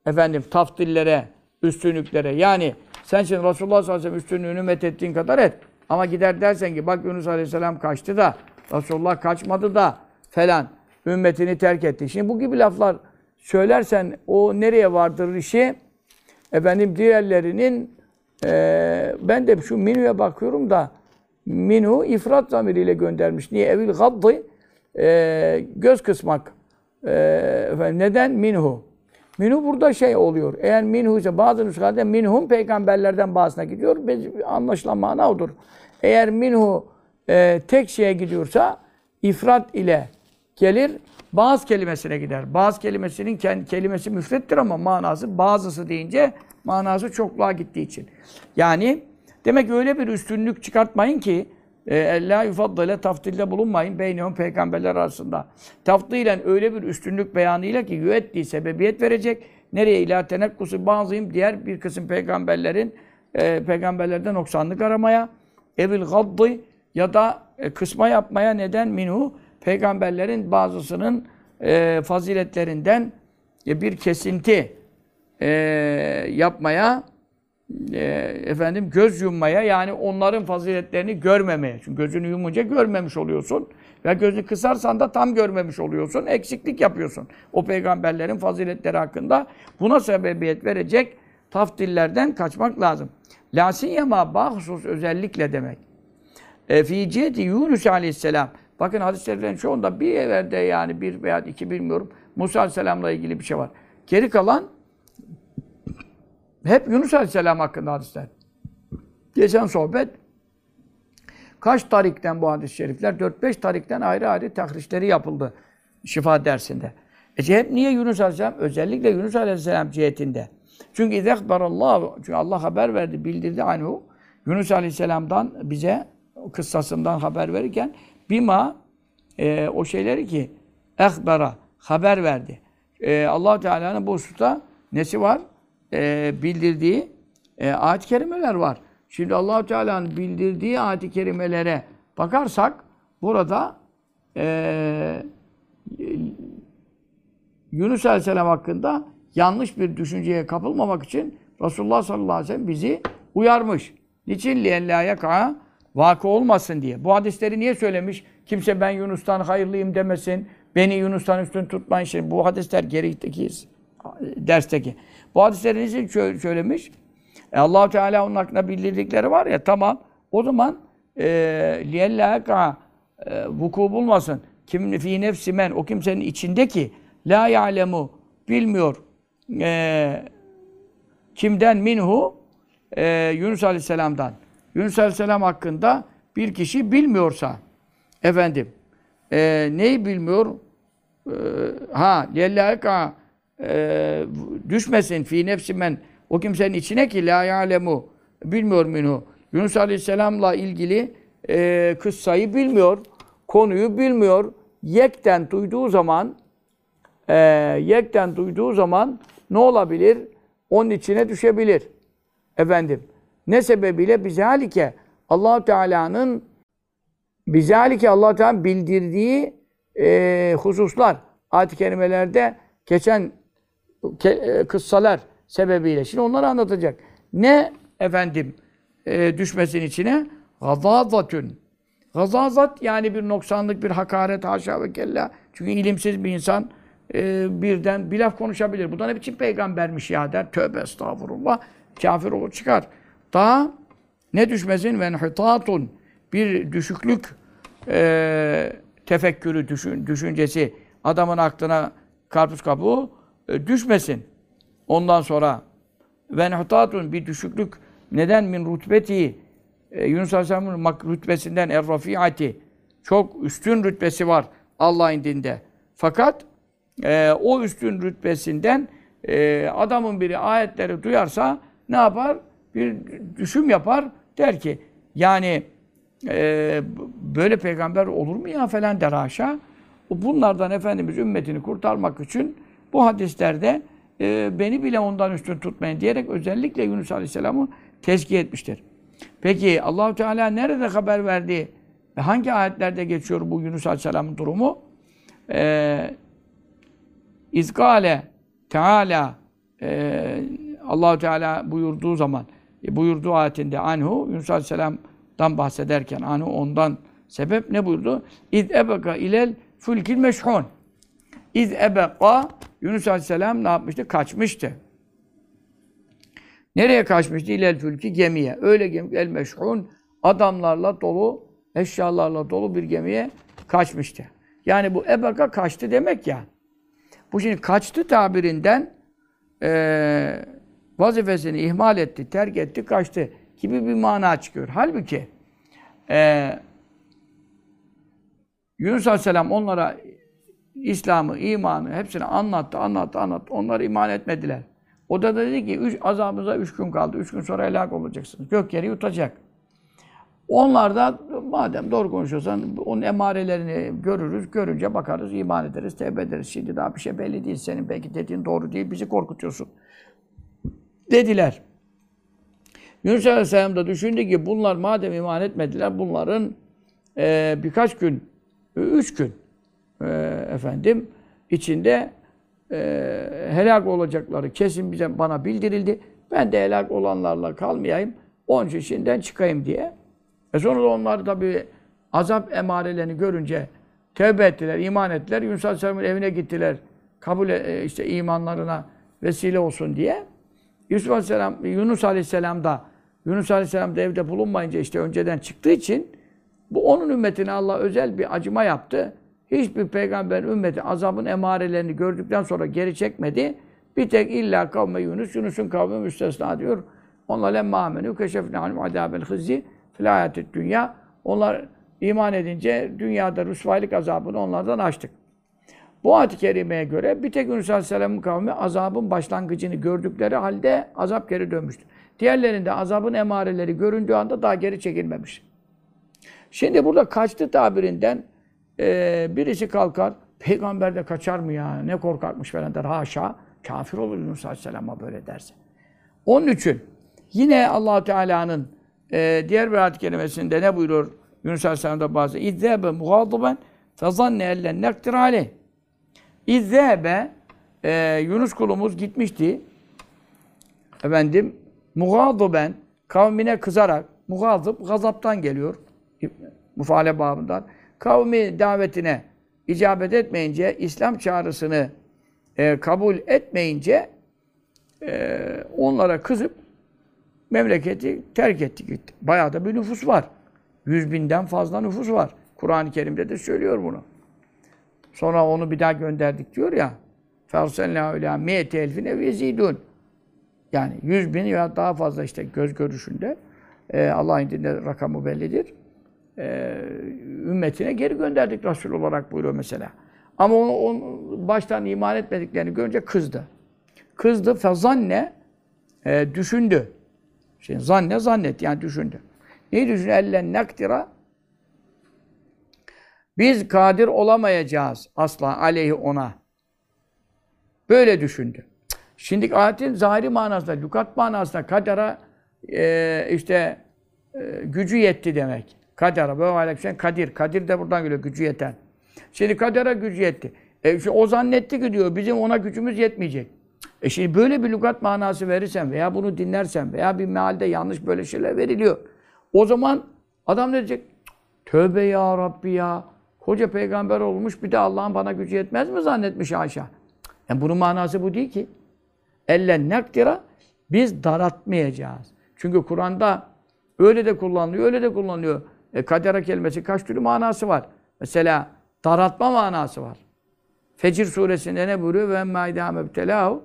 Efendim taftillere, üstünlüklere. Yani sen şimdi Resulullah sallallahu aleyhi ve sellem üstünlüğünü methettiğin kadar et. Ama gider dersen ki bak Yunus aleyhisselam kaçtı da Resulullah kaçmadı da falan ümmetini terk etti. Şimdi bu gibi laflar söylersen o nereye vardırır işi? Efendim diğerlerinin e, ben de şu Minu'ya bakıyorum da Minu ifrat zamiriyle göndermiş. Niye? Evil gaddı e, göz kısmak. E, efendim, neden? Minhu. Minhu burada şey oluyor. Eğer minhu ise bazı nüshalarda minhum peygamberlerden bazısına gidiyor. Anlaşılan mana odur. Eğer minhu e, tek şeye gidiyorsa ifrat ile gelir. Bazı kelimesine gider. Bazı kelimesinin kendi kelimesi müfrettir ama manası bazısı deyince manası çokluğa gittiği için. Yani demek öyle bir üstünlük çıkartmayın ki La yufaddale taftilde bulunmayın beynehum peygamberler arasında. Taftilen öyle bir üstünlük beyanıyla ki yüettiği sebebiyet verecek. Nereye ila tenekkusu bazıyım diğer bir kısım peygamberlerin e, peygamberlerden noksanlık aramaya evil gaddı ya da e, kısma yapmaya neden minhu peygamberlerin bazısının e, faziletlerinden e, bir kesinti yapmaya efendim göz yummaya yani onların faziletlerini görmemeye. Çünkü gözünü yumunca görmemiş oluyorsun. Ve gözünü kısarsan da tam görmemiş oluyorsun. Eksiklik yapıyorsun. O peygamberlerin faziletleri hakkında buna sebebiyet verecek taftillerden kaçmak lazım. Lasiyema bahsus özellikle demek. E, fi Yunus aleyhisselam. Bakın hadislerin çoğunda bir everde yani bir veya iki bilmiyorum. Musa aleyhisselamla ilgili bir şey var. Geri kalan hep Yunus Aleyhisselam hakkında hadisler. Geçen sohbet kaç tarikten bu hadis-i şerifler? 4-5 tarikten ayrı ayrı tahrişleri yapıldı şifa dersinde. E hep niye Yunus Aleyhisselam? Özellikle Yunus Aleyhisselam cihetinde. Çünkü Allah çünkü Allah haber verdi, bildirdi anhu. Yunus Aleyhisselam'dan bize kıssasından haber verirken bima e, o şeyleri ki ehbera haber verdi. E, Allah Teala'nın bu hususta nesi var? E, bildirdiği e, ayet kerimeler var. Şimdi Allah Teala'nın bildirdiği ayet kerimelere bakarsak burada e, Yunus Aleyhisselam hakkında yanlış bir düşünceye kapılmamak için Resulullah sallallahu aleyhi ve sellem bizi uyarmış. Niçin li en la Vakı olmasın diye. Bu hadisleri niye söylemiş? Kimse ben Yunus'tan hayırlıyım demesin. Beni Yunus'tan üstün tutmayın. Şimdi bu hadisler gerideki dersteki. Bu hadisleri niçin söylemiş? E allah Teala onun hakkında bildirdikleri var ya tamam. O zaman liyellâka e, e, vuku bulmasın. Kim fi nefsi men o kimsenin içindeki la ya'lemu bilmiyor. E, kimden minhu e, Yunus Aleyhisselam'dan. Yunus Aleyhisselam hakkında bir kişi bilmiyorsa efendim e, neyi bilmiyor? E, ha liyellâka e, düşmesin fi nefsi men o kimsenin içine ki la ya'lemu bilmiyor minhu. Yunus Aleyhisselam'la ilgili e, kıssayı bilmiyor, konuyu bilmiyor. Yekten duyduğu zaman e, yekten duyduğu zaman ne olabilir? Onun içine düşebilir. Efendim. Ne sebebiyle? Bizalike allah Teala'nın bizalike allah Teala bildirdiği e, hususlar ayet-i kerimelerde geçen e, kıssalar sebebiyle. Şimdi onları anlatacak. Ne efendim e, düşmesin içine? Gazazatün. Gazazat yani bir noksanlık, bir hakaret haşa ve kella. Çünkü ilimsiz bir insan e, birden bir laf konuşabilir. Bu da ne biçim peygambermiş ya der. Tövbe estağfurullah. Kafir olur çıkar. Daha ne düşmesin? Ve hitatun. Bir düşüklük e, tefekkürü, düşün, düşüncesi adamın aklına karpuz kabuğu e, düşmesin. Ondan sonra ve nehtatun bir düşüklük neden min rutbeti e, Yunus Aleyhisselam'ın rütbesinden er çok üstün rütbesi var Allah'ın dinde. Fakat e, o üstün rütbesinden e, adamın biri ayetleri duyarsa ne yapar? Bir düşüm yapar. Der ki yani e, böyle peygamber olur mu ya falan der haşa. Bunlardan Efendimiz ümmetini kurtarmak için bu hadislerde e, beni bile ondan üstün tutmayın diyerek özellikle Yunus Aleyhisselam'ı tezkiye etmiştir. Peki Allahu Teala nerede haber verdi? Ve hangi ayetlerde geçiyor bu Yunus Aleyhisselam'ın durumu? Ee, İzgale Teala e, Allahu Teala buyurduğu zaman buyurduğu ayetinde anhu Yunus Aleyhisselam'dan bahsederken anhu ondan sebep ne buyurdu? İz ebeka ilel fulkil meşhun. İz ebeka Yunus Aleyhisselam ne yapmıştı? Kaçmıştı. Nereye kaçmıştı? İlel fülki gemiye. Öyle gemi el meşhun adamlarla dolu, eşyalarla dolu bir gemiye kaçmıştı. Yani bu ebeka kaçtı demek ya. Bu şimdi kaçtı tabirinden e, vazifesini ihmal etti, terk etti, kaçtı gibi bir mana çıkıyor. Halbuki e, Yunus Aleyhisselam onlara İslam'ı, imanı hepsini anlattı, anlattı, anlattı. Onlar iman etmediler. O da dedi ki üç, azabınıza üç gün kaldı. Üç gün sonra helak olacaksınız. Gök yeri yutacak. Onlar da madem doğru konuşuyorsan onun emarelerini görürüz. Görünce bakarız, iman ederiz, tevbe ederiz. Şimdi daha bir şey belli değil. Senin belki dediğin doğru değil. Bizi korkutuyorsun. Dediler. Yunus Aleyhisselam da düşündü ki bunlar madem iman etmediler bunların e, birkaç gün, üç gün e, efendim içinde e, helak olacakları kesin bize bana bildirildi. Ben de helak olanlarla kalmayayım. Onun için işinden çıkayım diye. E sonra da onlar tabi azap emarelerini görünce tevbe ettiler, iman ettiler. Yunus Aleyhisselam'ın evine gittiler. Kabul e, işte imanlarına vesile olsun diye. Yusuf Aleyhisselam, Yunus Aleyhisselam da Yunus Aleyhisselam da evde bulunmayınca işte önceden çıktığı için bu onun ümmetine Allah özel bir acıma yaptı. Hiçbir peygamber ümmeti azabın emarelerini gördükten sonra geri çekmedi. Bir tek illa kavme Yunus, Yunus'un kavmi müstesna diyor. Onlar lemme amenü keşefne anum adâbel hızzi fil dünya. Onlar iman edince dünyada rüsvaylık azabını onlardan açtık. Bu ayet-i kerimeye göre bir tek Yunus Aleyhisselam'ın kavmi azabın başlangıcını gördükleri halde azap geri dönmüştür. Diğerlerinde azabın emareleri göründüğü anda daha geri çekilmemiş. Şimdi burada kaçtı tabirinden e, birisi kalkar, peygamber de kaçar mı ya, ne korkakmış falan der. Haşa, kafir olur Yunus Aleyhisselam'a böyle derse. Onun için yine allah Teala'nın e, diğer bir ayet kelimesinde ne buyurur Yunus Aleyhisselam'da bazı İzzebe muhadiben fezanne ellen nektir aleyh. İzzebe e, Yunus kulumuz gitmişti. Efendim muhadiben kavmine kızarak muhazıp gazaptan geliyor. Mufale babından. Kavmi davetine icabet etmeyince, İslam çağrısını e, kabul etmeyince e, onlara kızıp memleketi terk etti gitti. Bayağı da bir nüfus var. Yüz binden fazla nüfus var. Kur'an-ı Kerim'de de söylüyor bunu. Sonra onu bir daha gönderdik diyor ya. فَاَرْسَلْنَا اُلَى مِيَةِ elfine يَزِيدُونَ Yani yüz bin ya daha fazla işte göz görüşünde. E, Allah'ın indinde rakamı bellidir. E, ümmetine geri gönderdik Resul olarak buyuruyor mesela. Ama onu, onu baştan iman etmediklerini görünce kızdı. Kızdı. Fezanne e, düşündü. Şimdi zanne zannet yani düşündü. Neyi düşündü? Ellen naktira biz kadir olamayacağız asla aleyhi ona. Böyle düşündü. Şimdi ayetin zahiri manasında, lükat manasında kadara e, işte e, gücü yetti demek. Kadara, böyle aleyküm kadir. Kadir de buradan geliyor, gücü yeten. Şimdi kadara gücü yetti. E, işte o zannetti ki diyor, bizim ona gücümüz yetmeyecek. E şimdi böyle bir lügat manası verirsen veya bunu dinlersen veya bir mealde yanlış böyle şeyler veriliyor. O zaman adam ne diyecek? Tövbe ya Rabbi ya. Koca peygamber olmuş bir de Allah'ın bana gücü yetmez mi zannetmiş haşa. Yani bunun manası bu değil ki. Ellen nekdira biz daratmayacağız. Çünkü Kur'an'da öyle de kullanılıyor, öyle de kullanılıyor. E, kadera kelimesi kaç türlü manası var. Mesela daratma manası var. Fecir suresinde ne buyuruyor? Ve emmâ idâ mebtelâhu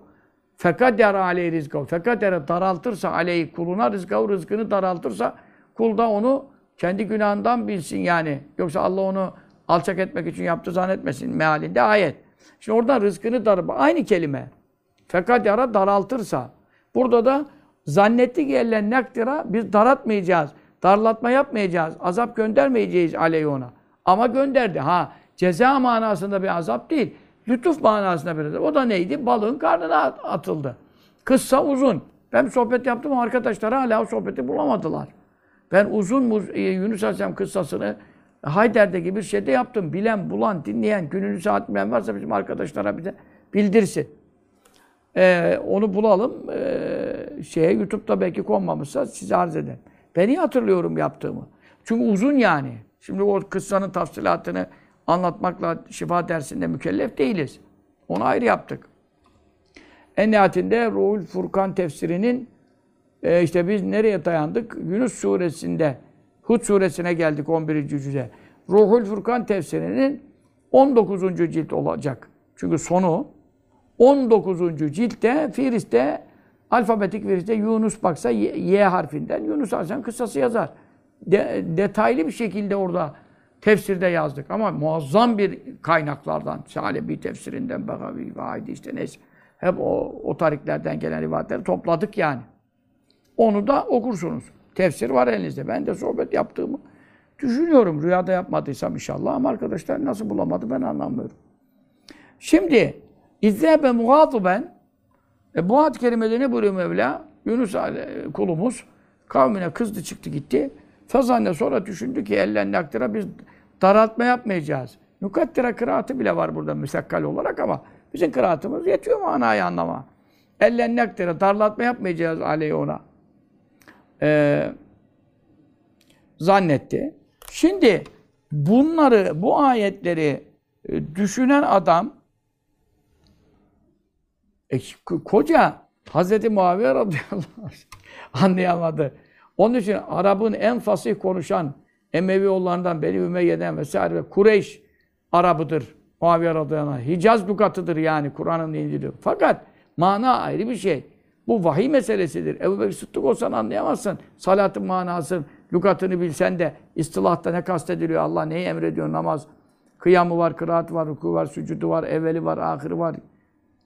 fekadera aleyhi rizkahu. Fekadera daraltırsa aleyhi kuluna rizkahu rızkını daraltırsa kul da onu kendi günahından bilsin yani. Yoksa Allah onu alçak etmek için yaptı zannetmesin mealinde ayet. Şimdi orada rızkını daraltır. Aynı kelime. Fekadera daraltırsa. Burada da zannetti ki ellen nekdira biz daratmayacağız. Darlatma yapmayacağız. Azap göndermeyeceğiz aleyhi ona. Ama gönderdi. Ha ceza manasında bir azap değil. Lütuf manasına biraz. O da neydi? Balığın karnına at- atıldı. Kıssa uzun. Ben bir sohbet yaptım arkadaşlar hala o sohbeti bulamadılar. Ben uzun e, Yunus Aleyhisselam kıssasını Hayder'deki bir şeyde yaptım. Bilen, bulan, dinleyen, gününü saat bilen varsa bizim arkadaşlara bize bildirsin. Ee, onu bulalım. Ee, şeye YouTube'da belki konmamışsa size arz ederim. Ben iyi hatırlıyorum yaptığımı. Çünkü uzun yani. Şimdi o kıssanın tafsilatını anlatmakla şifa dersinde mükellef değiliz. Onu ayrı yaptık. En nihayetinde Ruhul Furkan tefsirinin e, işte biz nereye dayandık? Yunus suresinde Hud suresine geldik 11. cüze. Ruhul Furkan tefsirinin 19. cilt olacak. Çünkü sonu 19. ciltte Firis'te alfabetik Firis'te Yunus baksa Y, harfinden Yunus Aleyhisselam kıssası yazar. De- detaylı bir şekilde orada tefsirde yazdık ama muazzam bir kaynaklardan Salebi tefsirinden Begavi ve Haydi işte neyse hep o, o tariklerden gelen rivayetleri topladık yani. Onu da okursunuz. Tefsir var elinizde. Ben de sohbet yaptığımı düşünüyorum. Rüyada yapmadıysam inşallah ama arkadaşlar nasıl bulamadı ben anlamıyorum. Şimdi İzzebe muhatuben e, ayet-i kerimede ne buyuruyor Mevla? Yunus ale- kulumuz kavmine kızdı çıktı gitti. Fazanne sonra düşündü ki ellen nakdira biz daraltma yapmayacağız. Nukattira kıraatı bile var burada müsakkal olarak ama bizim kıraatımız yetiyor manayı anlama. Ellen nakdira darlatma yapmayacağız aleyhi ona. Ee, zannetti. Şimdi bunları, bu ayetleri e, düşünen adam e, ko- koca Hazreti Muaviye radıyallahu anh anlayamadı. Onun için Arap'ın en fasih konuşan Emeviyoğullarından Beni Ümeyye'den vesaire ve Kureyş Arabıdır. Muaviye radıyallahu anh. Hicaz lugatıdır yani Kur'an'ın İncil'i. Fakat mana ayrı bir şey. Bu vahiy meselesidir. Ebu Bekir Sıddık olsan anlayamazsın. Salatın manası, lügatını bilsen de istilahta ne kastediliyor, Allah neyi emrediyor, namaz. Kıyamı var, kıraat var, ruku var, sücudu var, evveli var, ahırı var.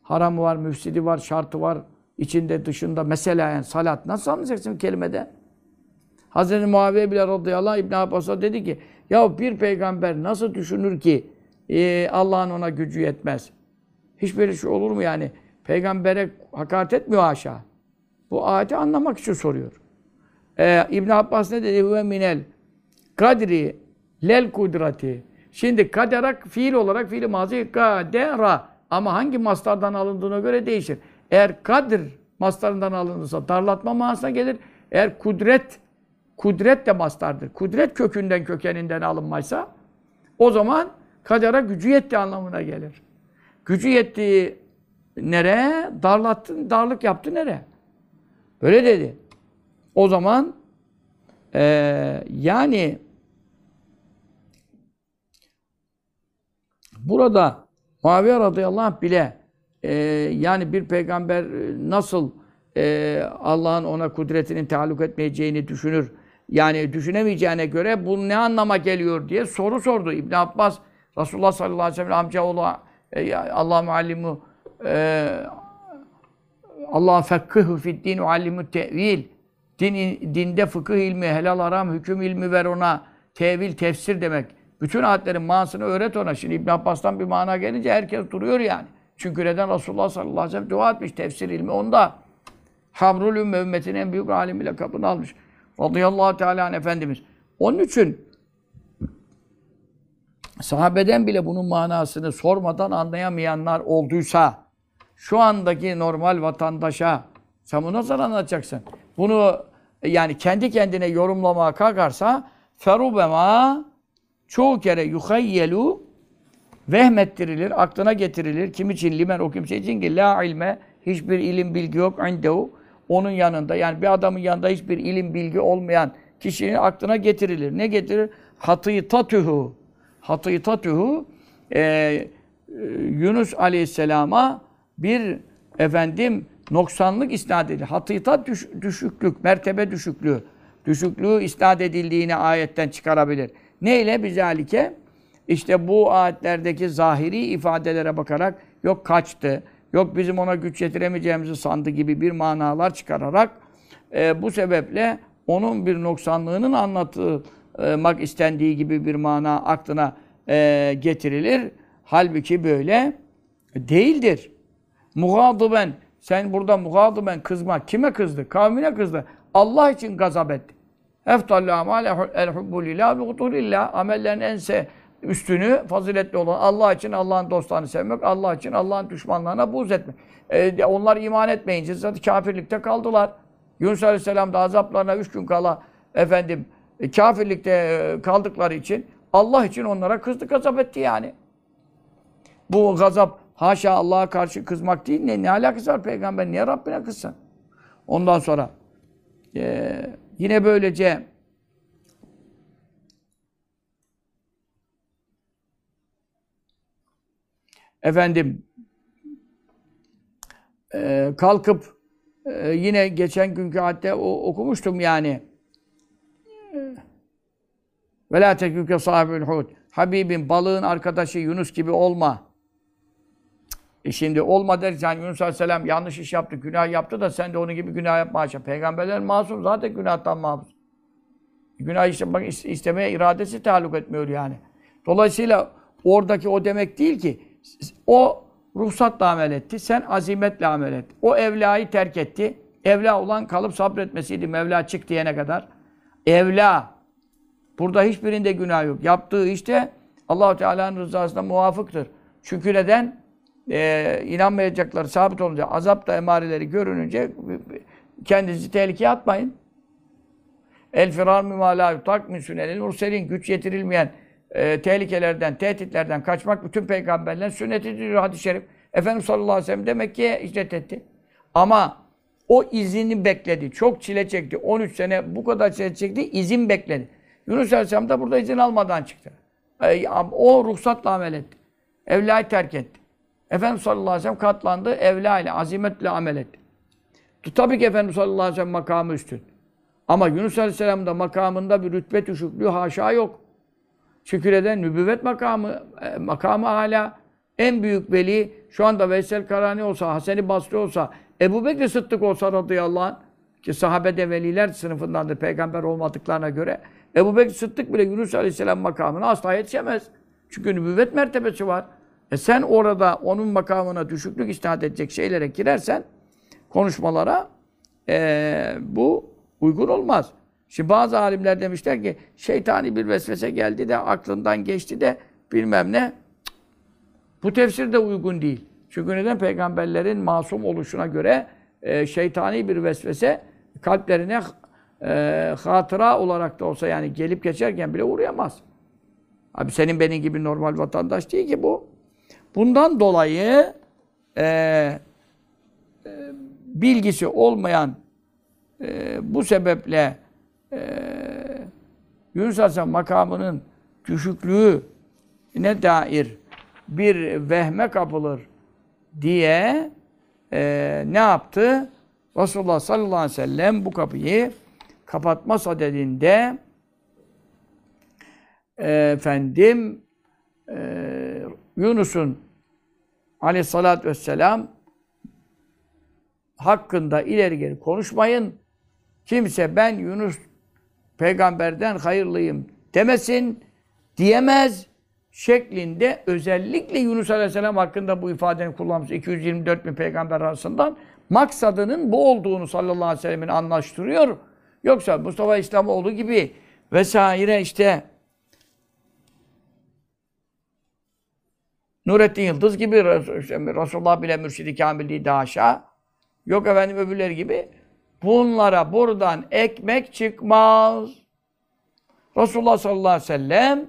Haramı var, müfsidi var, şartı var. içinde dışında mesela yani salat. Nasıl anlayacaksın kelimede? Hazreti Muaviye bile radıyallahu anh İbn Abbas'a dedi ki ya bir peygamber nasıl düşünür ki e, Allah'ın ona gücü yetmez? Hiç böyle şey olur mu yani? Peygambere hakaret etmiyor aşağı. Bu ayeti anlamak için soruyor. Ee, İbn Abbas ne dedi? Huve minel kadri lel kudrati. Şimdi kaderak fiil olarak fiili mazi kadera. Ama hangi mastardan alındığına göre değişir. Eğer kadir mastarından alınırsa darlatma manasına gelir. Eğer kudret kudret de mastardır. Kudret kökünden kökeninden alınmaysa o zaman kadera gücü yetti anlamına gelir. Gücü yettiği nereye? Darlattın, darlık yaptı nereye? Böyle dedi. O zaman eee yani burada Muaviye radıyallahu anh bile eee, yani bir peygamber e, nasıl eee, Allah'ın ona kudretinin taalluk etmeyeceğini düşünür. Yani düşünemeyeceğine göre bu ne anlama geliyor diye soru sordu. İbn Abbas Resulullah sallallahu aleyhi ve sellem amcaoğlu e, Allah muallimu e, Allah fekkıhü fid din uallimu tevil. Din, dinde fıkıh ilmi, helal haram, hüküm ilmi ver ona. Tevil, tefsir demek. Bütün ayetlerin manasını öğret ona. Şimdi İbn Abbas'tan bir mana gelince herkes duruyor yani. Çünkü neden Resulullah sallallahu aleyhi ve sellem dua etmiş tefsir ilmi onda. Habrul ümme ümmetin en büyük alimi lakabını almış. Radıyallahu teala Efendimiz. Onun için sahabeden bile bunun manasını sormadan anlayamayanlar olduysa şu andaki normal vatandaşa sen bunu nasıl anlatacaksın? Bunu yani kendi kendine yorumlamaya kalkarsa ferubema çoğu kere yuhayyelu vehmettirilir, aklına getirilir. Kim için? Limen o kimse için ki la ilme hiçbir ilim bilgi yok indehu onun yanında. Yani bir adamın yanında hiçbir ilim bilgi olmayan kişinin aklına getirilir. Ne getirir? Hatıytatühü. Hatıytatühü e, e, Yunus Aleyhisselam'a bir efendim noksanlık isnat edilir. Hatıytat düş, düşüklük, mertebe düşüklüğü. Düşüklüğü isnat edildiğini ayetten çıkarabilir. Neyle? Bizalike işte bu ayetlerdeki zahiri ifadelere bakarak yok kaçtı, yok bizim ona güç yetiremeyeceğimizi sandı gibi bir manalar çıkararak e, bu sebeple onun bir noksanlığının anlatılmak istendiği gibi bir mana aklına e, getirilir. Halbuki böyle Değildir. Mugadıben sen burada mugadıben kızmak kime kızdı? Kavmine kızdı. Allah için gazap etti. Eftallu amal el hubbu lillah bi. Amellerin en se üstünü faziletli olan Allah için Allah'ın dostlarını sevmek, Allah için Allah'ın düşmanlarına buğz etmek. E, onlar iman etmeyince zaten kafirlikte kaldılar. Yunus Aleyhisselam da azaplarına üç gün kala efendim e, kafirlikte e, kaldıkları için Allah için onlara kızdı, gazap etti yani. Bu gazap haşa Allah'a karşı kızmak değil. Ne, ne alakası var peygamber? Niye Rabbine kızsın? Ondan sonra e, yine böylece efendim e, kalkıp e, yine geçen günkü hatta o, okumuştum yani. Ve la teküke sahibül hud. Habibim balığın arkadaşı Yunus gibi olma. E şimdi olma dersen Yunus Aleyhisselam yanlış iş yaptı, günah yaptı da sen de onun gibi günah yapma haşa. Peygamberler masum zaten günahtan mahfuz. Günah işte bak istemeye iradesi taluk etmiyor yani. Dolayısıyla oradaki o demek değil ki o ruhsatla amel etti, sen azimetle amel et. O evlayı terk etti. Evla olan kalıp sabretmesiydi Mevla çık diyene kadar. Evla. Burada hiçbirinde günah yok. Yaptığı işte Allahu Teala'nın rızasına muvafıktır. Çünkü neden? Ee, inanmayacakları sabit olunca, azap da emareleri görününce kendinizi tehlikeye atmayın. El firar mimâ lâ yutak min sünenil murselin. Güç yetirilmeyen e, tehlikelerden, tehditlerden kaçmak bütün peygamberlerin sünneti diyor hadis-i şerif. Efendimiz sallallahu aleyhi ve sellem demek ki hicret etti. Ama o izini bekledi. Çok çile çekti. 13 sene bu kadar çile çekti. izin bekledi. Yunus Aleyhisselam da burada izin almadan çıktı. E, o ruhsatla amel etti. Evlayı terk etti. Efendimiz sallallahu aleyhi ve sellem katlandı. Evla ile, azimetle amel etti. Tabii ki Efendimiz sallallahu aleyhi ve sellem makamı üstün. Ama Yunus Aleyhisselam'ın da makamında bir rütbe düşüklüğü haşa yok. Şükür nübüvvet makamı, e, makamı hala en büyük veli şu anda Veysel Karani olsa, Hasan-ı Basri olsa, Ebu Bekir Sıddık olsa radıyallahu anh, ki sahabe de veliler sınıfındandır peygamber olmadıklarına göre. Ebu Bekir Sıddık bile Yunus Aleyhisselam makamına asla yetişemez. Çünkü nübüvvet mertebesi var. E sen orada onun makamına düşüklük istihat edecek şeylere girersen, konuşmalara, e, bu uygun olmaz. Şimdi bazı alimler demişler ki şeytani bir vesvese geldi de aklından geçti de bilmem ne. Bu tefsir de uygun değil. Çünkü neden? Peygamberlerin masum oluşuna göre e, şeytani bir vesvese kalplerine e, hatıra olarak da olsa yani gelip geçerken bile uğrayamaz. Abi senin benim gibi normal vatandaş değil ki bu. Bundan dolayı e, e, bilgisi olmayan e, bu sebeple e, Yunus Aleyhisselam makamının düşüklüğü ne dair bir vehme kapılır diye e, ne yaptı? Resulullah sallallahu aleyhi ve sellem bu kapıyı kapatma sadedinde e, efendim e, Yunus'un aleyhissalatü vesselam hakkında ileri geri konuşmayın. Kimse ben Yunus peygamberden hayırlıyım demesin, diyemez şeklinde özellikle Yunus Aleyhisselam hakkında bu ifadenin kullanmış 224 bin peygamber arasından maksadının bu olduğunu sallallahu aleyhi ve sellemin anlaştırıyor. Yoksa Mustafa İslamoğlu gibi vesaire işte Nurettin Yıldız gibi Resulullah bile mürşidi kamil değil daha aşağı. Yok efendim öbürleri gibi. Bunlara buradan ekmek çıkmaz. Resulullah sallallahu aleyhi ve sellem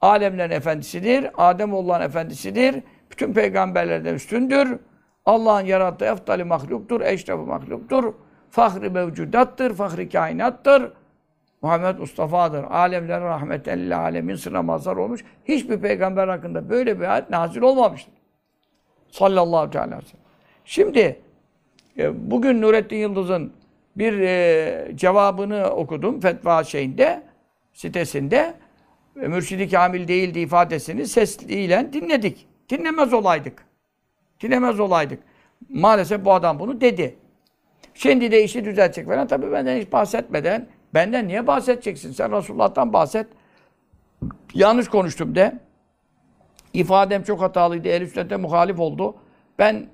alemlerin efendisidir. Ademoğulların efendisidir. Bütün peygamberlerden üstündür. Allah'ın yarattığı eftali mahluktur, eşrefi mahluktur. Fahri mevcudattır, fahri kainattır. Muhammed Mustafa'dır. Alemlerin rahmetel alemin sıra mazhar olmuş. Hiçbir peygamber hakkında böyle bir ayet nazil olmamıştır. Sallallahu aleyhi ve sellem. Şimdi e, bugün Nurettin Yıldız'ın bir e, cevabını okudum fetva şeyinde, sitesinde. E, Mürşidi Kamil değildi ifadesini sesliyle dinledik. Dinlemez olaydık. Dinlemez olaydık. Maalesef bu adam bunu dedi. Şimdi de işi düzeltecek falan. Tabii benden hiç bahsetmeden, benden niye bahsedeceksin? Sen Resulullah'tan bahset. Yanlış konuştum de. ifadem çok hatalıydı. Ehl-i sünnete muhalif oldu. Ben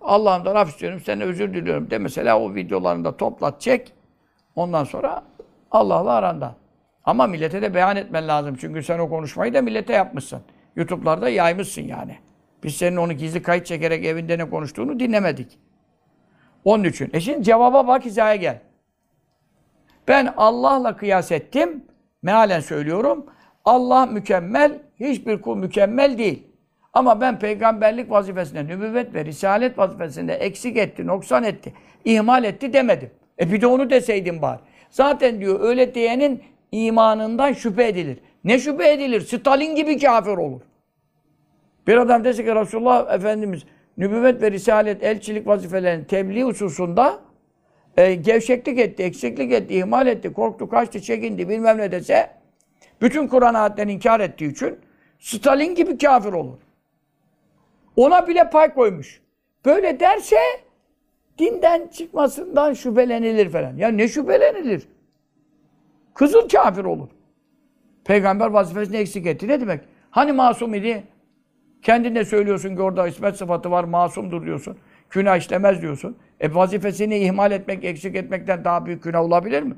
Allah'ımdan af istiyorum, senden özür diliyorum de mesela o videolarını da toplat, çek. Ondan sonra Allah'la aranda. Ama millete de beyan etmen lazım. Çünkü sen o konuşmayı da millete yapmışsın. YouTube'larda yaymışsın yani. Biz senin onu gizli kayıt çekerek evinde ne konuştuğunu dinlemedik. Onun için. E şimdi cevaba bak hizaya gel. Ben Allah'la kıyas ettim. Mealen söylüyorum. Allah mükemmel, hiçbir kul mükemmel değil. Ama ben peygamberlik vazifesinde, nübüvvet ve risalet vazifesinde eksik etti, noksan etti, ihmal etti demedim. E bir de onu deseydim bari. Zaten diyor öyle diyenin imanından şüphe edilir. Ne şüphe edilir? Stalin gibi kafir olur. Bir adam dese ki Resulullah Efendimiz nübüvvet ve risalet, elçilik vazifelerinin tebliğ hususunda e, gevşeklik etti, eksiklik etti, ihmal etti, korktu, kaçtı, çekindi bilmem ne dese bütün Kur'an ayetlerini inkar ettiği için Stalin gibi kafir olur. Ona bile pay koymuş. Böyle derse dinden çıkmasından şüphelenilir falan. Ya ne şüphelenilir? Kızıl kafir olur. Peygamber vazifesini eksik etti. Ne demek? Hani masum idi? Kendin de söylüyorsun ki orada ismet sıfatı var, masumdur diyorsun. Günah işlemez diyorsun. E vazifesini ihmal etmek, eksik etmekten daha büyük günah olabilir mi?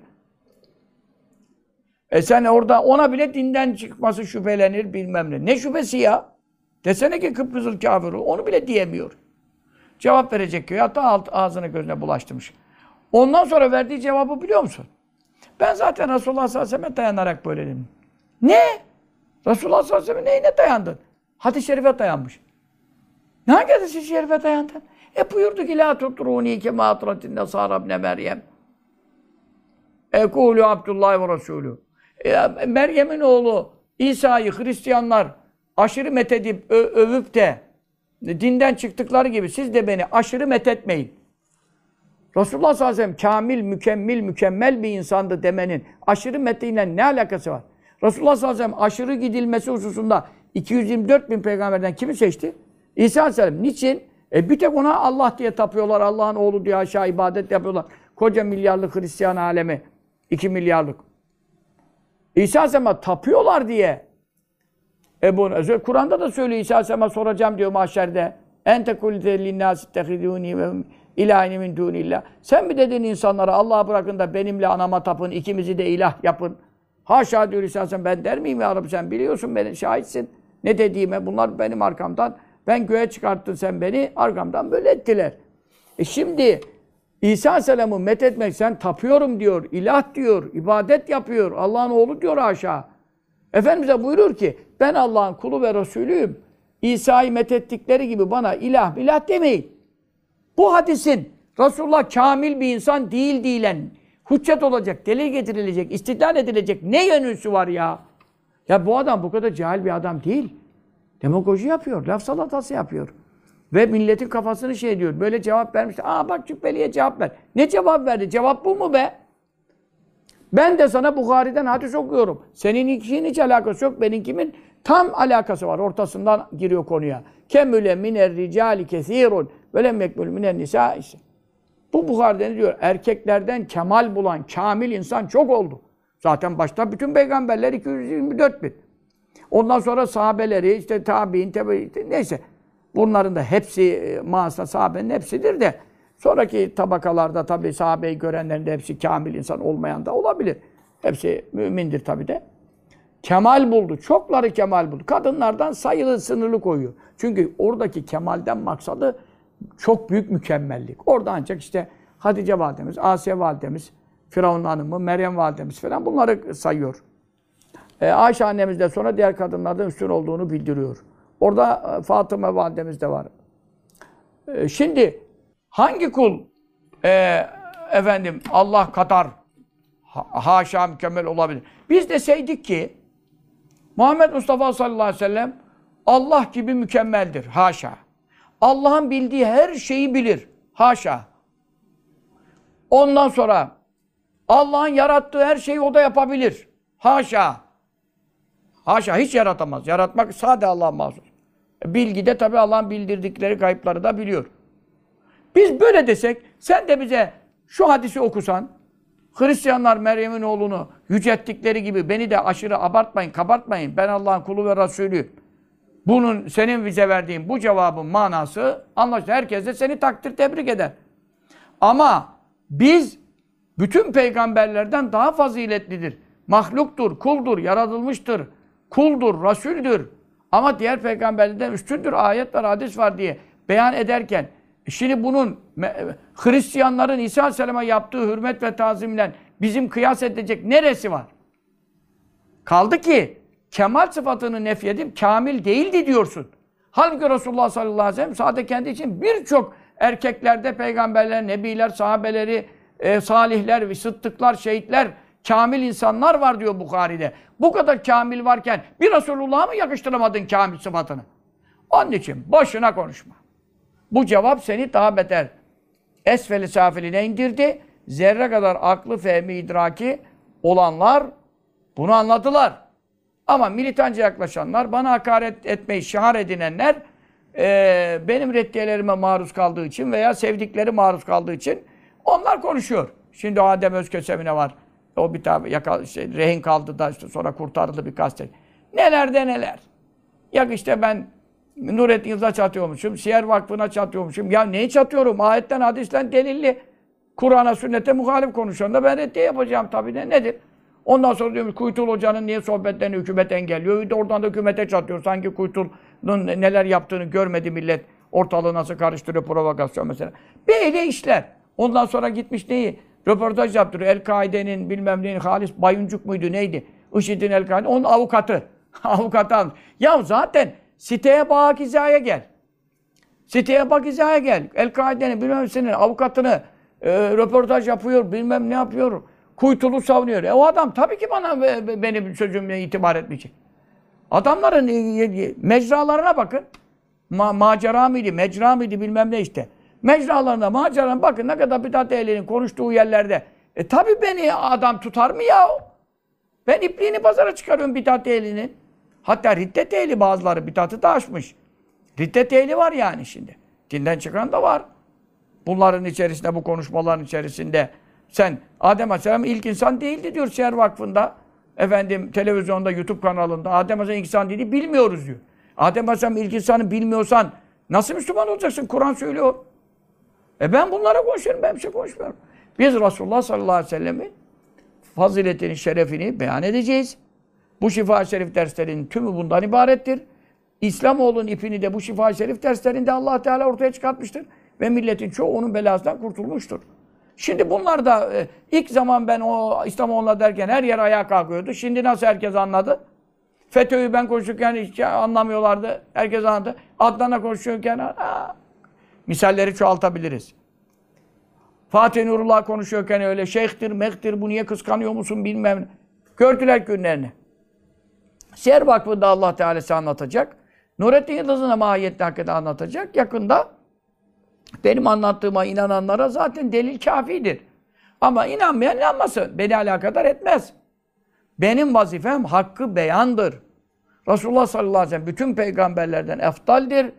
E sen orada ona bile dinden çıkması şüphelenir bilmem ne. Ne şüphesi ya? Desene ki kıpkızıl kafir ol. Onu bile diyemiyor. Cevap verecek ki hatta alt, ağzına gözüne bulaştırmış. Ondan sonra verdiği cevabı biliyor musun? Ben zaten Resulullah sallallahu aleyhi ve sellem'e dayanarak böyle dedim. Ne? Resulullah sallallahu aleyhi ve sellem neyine dayandın? Hadis-i şerife dayanmış. Ne hangi hadis-i şerife dayandın? E buyurdu ki la tutruni kema atratin nesara ibne Meryem. Ekulu Abdullah ve Resulü. E, Meryem'in oğlu İsa'yı Hristiyanlar aşırı methedip ö- övüp de dinden çıktıkları gibi siz de beni aşırı methetmeyin. Resulullah sallallahu aleyhi ve sellem kamil, mükemmel, mükemmel bir insandı demenin aşırı methiyle ne alakası var? Resulullah sallallahu aleyhi ve sellem aşırı gidilmesi hususunda 224 bin peygamberden kimi seçti? İsa aleyhisselam. Niçin? E bir tek ona Allah diye tapıyorlar. Allah'ın oğlu diye aşağı ibadet yapıyorlar. Koca milyarlık Hristiyan alemi. 2 milyarlık. İsa aleyhisselam'a tapıyorlar diye. E bunu Kur'an'da da söylüyor İsa aleyhisselam'a soracağım diyor mahşerde. Ente kulte linnâs ittehidûni ve ilâhini min dûnillah. Sen mi dedin insanlara Allah'a bırakın da benimle anama tapın, ikimizi de ilah yapın. Haşa diyor İsa aleyhisselam ben der miyim ya Rabbi sen biliyorsun beni şahitsin. Ne dediğime bunlar benim arkamdan ben göğe çıkarttın sen beni arkamdan böyle ettiler. E şimdi İsa Aleyhisselam'ı methetmek sen tapıyorum diyor, ilah diyor, ibadet yapıyor, Allah'ın oğlu diyor aşağı. Efendimiz'e buyurur ki ben Allah'ın kulu ve Resulüyüm. İsa'yı methettikleri gibi bana ilah milah demeyin. Bu hadisin Resulullah kamil bir insan değil diyen, hüccet olacak, delil getirilecek, istidlal edilecek ne yönüsü var ya? Ya bu adam bu kadar cahil bir adam değil. Demagoji yapıyor, laf salatası yapıyor. Ve milletin kafasını şey diyor. Böyle cevap vermiş. Aa bak Cübbeli'ye cevap ver. Ne cevap verdi? Cevap bu mu be? Ben de sana Bukhari'den hadis okuyorum. Senin ikinin hiç alakası yok. Benimkimin tam alakası var. Ortasından giriyor konuya. Kemüle miner ricali kesirun ve lem yekmül minen nisa. Bu Bukhari'de ne diyor? Erkeklerden kemal bulan, kamil insan çok oldu. Zaten başta bütün peygamberler 224 bin. Ondan sonra sahabeleri, işte tabi'in, tebe, neyse. Bunların da hepsi, mağaza sahabenin hepsidir de sonraki tabakalarda tabi sahabeyi görenlerin de hepsi kamil insan olmayan da olabilir. Hepsi mümindir tabi de. Kemal buldu. Çokları kemal buldu. Kadınlardan sayılı sınırlı koyuyor. Çünkü oradaki kemalden maksadı çok büyük mükemmellik. Orada ancak işte Hatice validemiz, Asiye validemiz, Firavun hanımı, Meryem validemiz falan bunları sayıyor. E, Ayşe annemiz de sonra diğer kadınlardan üstün olduğunu bildiriyor. Orada e, Fatıma validemiz de var. E, şimdi hangi kul e, efendim Allah kadar ha, haşa mükemmel olabilir? Biz deseydik ki Muhammed Mustafa sallallahu aleyhi ve sellem Allah gibi mükemmeldir. Haşa. Allah'ın bildiği her şeyi bilir. Haşa. Ondan sonra Allah'ın yarattığı her şeyi o da yapabilir. Haşa. Haşa hiç yaratamaz. Yaratmak sade Allah'a mahsus. Bilgi de tabi Allah'ın bildirdikleri kayıpları da biliyor. Biz böyle desek, sen de bize şu hadisi okusan, Hristiyanlar Meryem'in oğlunu yücelttikleri gibi beni de aşırı abartmayın, kabartmayın. Ben Allah'ın kulu ve Resulüyüm. bunun senin bize verdiğin bu cevabın manası anlaşılır. Herkes de seni takdir tebrik eder. Ama biz bütün peygamberlerden daha faziletlidir. Mahluktur, kuldur, yaratılmıştır, kuldur, rasüldür. Ama diğer peygamberlerden üstündür, ayet var, hadis var diye beyan ederken şimdi bunun Hristiyanların İsa Aleyhisselam'a yaptığı hürmet ve tazimle bizim kıyas edecek neresi var? Kaldı ki kemal sıfatını nefyedip kamil değildi diyorsun. Halbuki Resulullah sallallahu aleyhi ve sellem sadece kendi için birçok erkeklerde peygamberler, nebiler, sahabeleri, e, salihler, sıddıklar, şehitler, kamil insanlar var diyor Bukhari'de. Bu kadar kamil varken bir Resulullah'a mı yakıştıramadın kamil sıfatını? Onun için boşuna konuşma. Bu cevap seni daha beter esfeli safiline indirdi. Zerre kadar aklı, fehmi, idraki olanlar bunu anladılar. Ama militanca yaklaşanlar, bana hakaret etmeyi şihar edinenler e, benim reddiyelerime maruz kaldığı için veya sevdikleri maruz kaldığı için onlar konuşuyor. Şimdi Adem Özkesemine var. O bir tabi yakal, işte, rehin kaldı da işte sonra kurtarıldı bir gazete. Neler de neler. Yak işte ben Nurettin Yıldız'a çatıyormuşum, Siyer Vakfı'na çatıyormuşum. Ya neyi çatıyorum? Ayetten, hadisten delilli. Kur'an'a, sünnete muhalif konuşan da ben reddiye yapacağım tabii ne nedir? Ondan sonra diyorum Kuytul Hoca'nın niye sohbetlerini hükümet engelliyor? Bir de oradan da hükümete çatıyor. Sanki Kuytul'un neler yaptığını görmedi millet. Ortalığı nasıl karıştırıyor provokasyon mesela. Böyle işler. Ondan sonra gitmiş neyi? Röportaj yaptırıyor. El-Kaide'nin bilmem neyin Halis Bayuncuk muydu neydi? IŞİD'in El-Kaide. Onun avukatı. avukatı almış. Ya zaten siteye bak hizaya gel. Siteye bak hizaya gel. El-Kaide'nin bilmem senin avukatını e, röportaj yapıyor, bilmem ne yapıyor. Kuytulu savunuyor. E o adam tabii ki bana benim sözümle itibar etmeyecek. Adamların e, mecralarına bakın. Ma macera mıydı, mecra mıydı bilmem ne işte. Mecralarına, maceralarına bakın ne kadar bidat ehlinin konuştuğu yerlerde. E tabii beni adam tutar mı ya? Ben ipliğini pazara çıkarıyorum bidat ehlinin. Hatta riddet ehli bazıları bidatı da aşmış. Riddet ehli var yani şimdi. Dinden çıkan da var. Bunların içerisinde, bu konuşmaların içerisinde sen Adem Aleyhisselam ilk insan değildi diyor Şehir Vakfı'nda. Efendim televizyonda, YouTube kanalında Adem Aleyhisselam ilk insan değildi bilmiyoruz diyor. Adem Aleyhisselam ilk insanı bilmiyorsan nasıl Müslüman olacaksın? Kur'an söylüyor. E ben bunlara konuşuyorum, ben bir şey konuşmuyorum. Biz Resulullah sallallahu aleyhi ve sellemin faziletini, şerefini beyan edeceğiz. Bu şifa şerif derslerinin tümü bundan ibarettir. İslamoğlu'nun ipini de bu şifa şerif derslerinde allah Teala ortaya çıkartmıştır. Ve milletin çoğu onun belasından kurtulmuştur. Şimdi bunlar da e, ilk zaman ben o İslamoğlu'na derken her yer ayağa kalkıyordu. Şimdi nasıl herkes anladı? FETÖ'yü ben konuşurken hiç anlamıyorlardı. Herkes anladı. Adnan'a konuşuyorken aa, misalleri çoğaltabiliriz. Fatih Nurullah konuşuyorken öyle şeyhtir, mehtir, bu niye kıskanıyor musun bilmem Gördüler günlerini. Siyer Vakfı'nda Allah Teala anlatacak. Nurettin Yıldız'ın da mahiyetli hakikaten anlatacak. Yakında benim anlattığıma inananlara zaten delil kafidir. Ama inanmayan inanmasın. Beni alakadar etmez. Benim vazifem hakkı beyandır. Resulullah sallallahu aleyhi ve sellem bütün peygamberlerden eftaldir.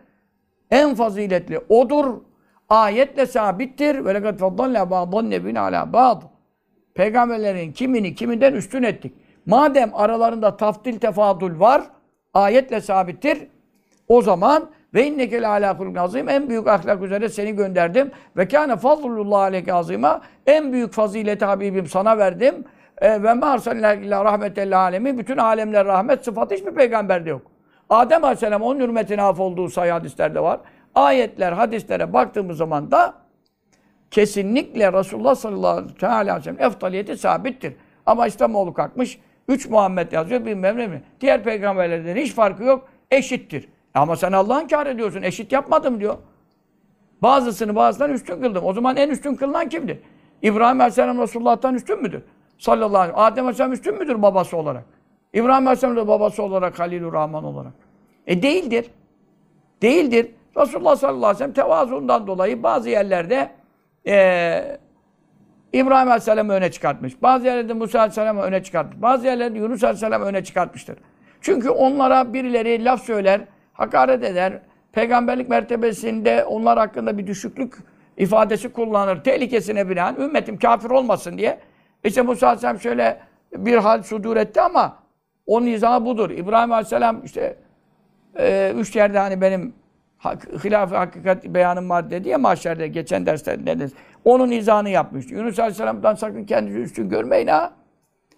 En faziletli odur. Ayetle sabittir. Ve lekad faddalna ba'dan nebin ala ba'd. Peygamberlerin kimini kiminden üstün ettik. Madem aralarında taftil tefadül var, ayetle sabittir. O zaman ve inneke ala kulun azim en büyük ahlak üzere seni gönderdim ve kâne fazlullah aleyke azima en büyük fazileti Habibim sana verdim. E, ve ma illa rahmetellil alemin bütün alemler rahmet sıfatı hiçbir peygamberde yok. Adem Aleyhisselam onun hürmetine af olduğu sayı hadislerde var. Ayetler, hadislere baktığımız zaman da kesinlikle Resulullah sallallahu aleyhi ve sellem eftaliyeti sabittir. Ama İslamoğlu kalkmış, üç Muhammed yazıyor bilmem ne mi. Diğer peygamberlerden hiç farkı yok, eşittir. Ama sen Allah'ın inkar ediyorsun. Eşit yapmadım diyor. Bazısını bazılarını üstün kıldım. O zaman en üstün kılınan kimdir? İbrahim Aleyhisselam Resulullah'tan üstün müdür? Sallallahu aleyhi ve sellem. Adem Aleyhisselam üstün müdür babası olarak? İbrahim Aleyhisselam da babası olarak, Halilur Rahman olarak. E değildir. Değildir. Resulullah sallallahu aleyhi ve sellem tevazuundan dolayı bazı yerlerde e, İbrahim Aleyhisselam'ı öne çıkartmış. Bazı yerlerde Musa Aleyhisselam'ı öne çıkartmış. Bazı yerlerde Yunus Aleyhisselam'ı öne çıkartmıştır. Çünkü onlara birileri laf söyler, hakaret eder. Peygamberlik mertebesinde onlar hakkında bir düşüklük ifadesi kullanır. Tehlikesine binaen ümmetim kafir olmasın diye. İşte Musa Aleyhisselam şöyle bir hal sudur etti ama onun izahı budur. İbrahim Aleyhisselam işte e, üç yerde hani benim hak, hilaf hakikat beyanım var dedi ya mahşerde geçen derslerde dedi. Onun izahını yapmıştı. Yunus Aleyhisselam'dan sakın kendinizi üstün görmeyin ha.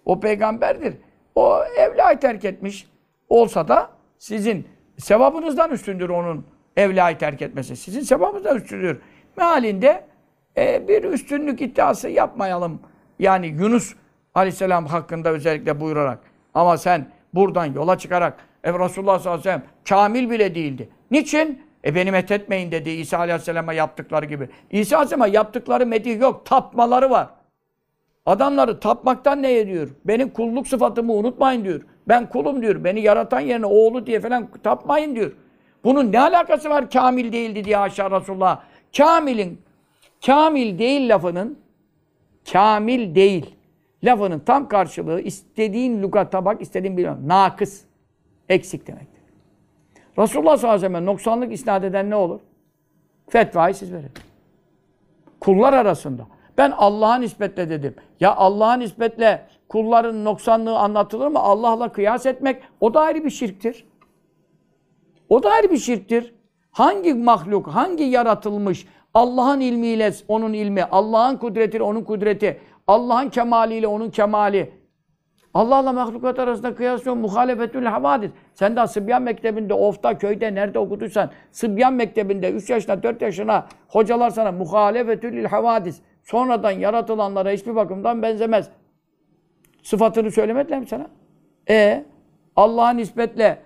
O peygamberdir. O evlayı terk etmiş olsa da sizin sevabınızdan üstündür onun evlayı terk etmesi. Sizin sevabınızdan üstündür. Mealinde e, bir üstünlük iddiası yapmayalım. Yani Yunus Aleyhisselam hakkında özellikle buyurarak. Ama sen buradan yola çıkarak e, Resulullah sallallahu aleyhi ve sellem kamil bile değildi. Niçin? E beni methetmeyin dedi İsa Aleyhisselam'a yaptıkları gibi. İsa Aleyhisselam'a yaptıkları medih yok. Tapmaları var. Adamları tapmaktan ne ediyor? Benim kulluk sıfatımı unutmayın diyor. Ben kulum diyor. Beni yaratan yerine oğlu diye falan tapmayın diyor. Bunun ne alakası var kamil değildi diye haşa Resulullah. Kamilin, kamil değil lafının, kamil değil lafının tam karşılığı istediğin lügata bak, istediğin bir nakıs, eksik demektir. Resulullah sallallahu aleyhi ve sellem noksanlık isnat eden ne olur? Fetvayı siz verin. Kullar arasında. Ben Allah'a nispetle dedim. Ya Allah'a nispetle kulların noksanlığı anlatılır mı? Allah'la kıyas etmek o da ayrı bir şirktir. O da ayrı bir şirktir. Hangi mahluk, hangi yaratılmış Allah'ın ilmiyle onun ilmi, Allah'ın kudretiyle onun kudreti, Allah'ın kemaliyle onun kemali. Allah'la mahlukat arasında kıyas yok. Muhalefetül havadis. Sen de Sıbyan Mektebi'nde, Of'ta, köyde, nerede okuduysan, Sıbyan Mektebi'nde 3 yaşına, 4 yaşına hocalar sana muhalefetül havadis. Sonradan yaratılanlara hiçbir bakımdan benzemez. Sıfatını söylemediler mi sana? E Allah'a nispetle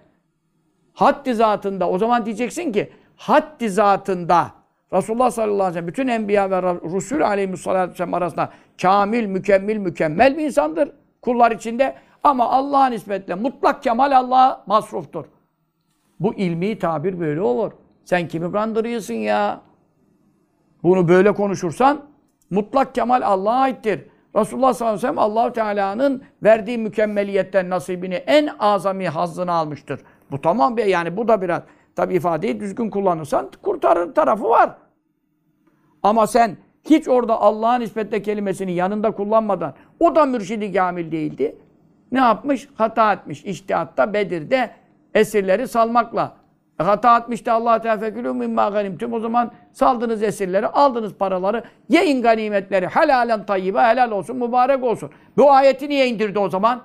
haddi zatında o zaman diyeceksin ki haddi zatında Resulullah sallallahu aleyhi ve sellem bütün enbiya ve Resul aleyhisselatü vesselam arasında kamil, mükemmel, mükemmel bir insandır kullar içinde. Ama Allah'a nispetle mutlak kemal Allah'a masruftur. Bu ilmi tabir böyle olur. Sen kimi kandırıyorsun ya? Bunu böyle konuşursan mutlak kemal Allah'a aittir. Resulullah sallallahu aleyhi ve sellem Allahu Teala'nın verdiği mükemmeliyetten nasibini en azami hazzını almıştır. Bu tamam bir yani bu da biraz tabi ifadeyi düzgün kullanırsan kurtarır tarafı var. Ama sen hiç orada Allah'ın nispetle kelimesini yanında kullanmadan o da mürşidi kamil değildi. Ne yapmış? Hata etmiş. İştihatta Bedir'de esirleri salmakla. E, hata etmişti Allah Teala fekülü mimma ganimtum. O zaman saldınız esirleri, aldınız paraları, yiyin ganimetleri. Helalen tayyibe, helal olsun, mübarek olsun. Bu ayeti niye indirdi o zaman?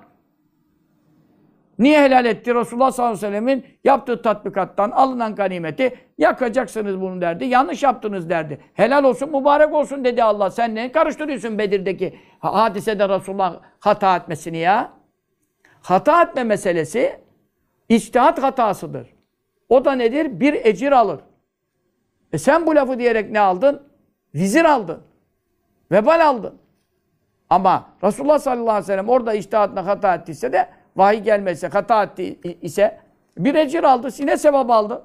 Niye helal etti? Resulullah sallallahu aleyhi ve sellemin yaptığı tatbikattan alınan ganimeti yakacaksınız bunu derdi. Yanlış yaptınız derdi. Helal olsun, mübarek olsun dedi Allah. Sen ne karıştırıyorsun Bedir'deki hadisede Resulullah hata etmesini ya? Hata etme meselesi içtihat hatasıdır. O da nedir? Bir ecir alır. E sen bu lafı diyerek ne aldın? Vizir aldın. Vebal aldın. Ama Resulullah sallallahu aleyhi ve sellem orada içtihatına hata ettiyse de vahiy gelmezse, hata etti ise bir ecir aldı, yine sevap aldı.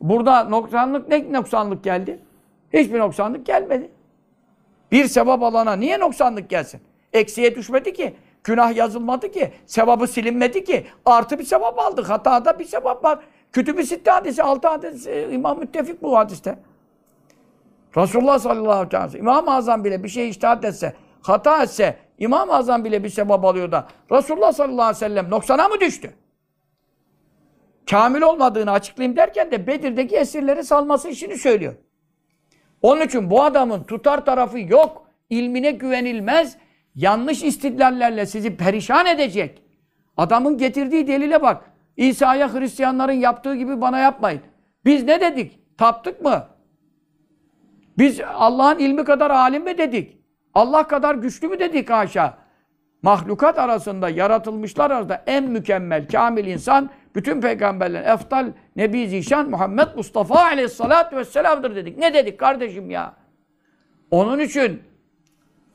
Burada noksanlık ne noksanlık geldi? Hiçbir noksanlık gelmedi. Bir sevap alana niye noksanlık gelsin? Eksiye düşmedi ki. Günah yazılmadı ki. Sevabı silinmedi ki. Artı bir sevap aldık. Hatada bir sevap var. Kütüb-i Sitte hadisi, altı hadis, İmam Müttefik bu hadiste. Resulullah sallallahu aleyhi ve sellem, İmam-ı Azam bile bir şey iştahat etse, hata etse, İmam-ı Azam bile bir sebep alıyor da Resulullah sallallahu aleyhi ve sellem noksana mı düştü? Kamil olmadığını açıklayayım derken de Bedir'deki esirleri salması işini söylüyor. Onun için bu adamın tutar tarafı yok. İlmine güvenilmez. Yanlış istidlallerle sizi perişan edecek. Adamın getirdiği delile bak. İsa'ya Hristiyanların yaptığı gibi bana yapmayın. Biz ne dedik? Taptık mı? Biz Allah'ın ilmi kadar alim mi dedik? Allah kadar güçlü mü dedik haşa? Mahlukat arasında, yaratılmışlar arasında en mükemmel, kamil insan bütün peygamberlerin eftal Nebi Zişan Muhammed Mustafa aleyhissalatü vesselam'dır dedik. Ne dedik kardeşim ya? Onun için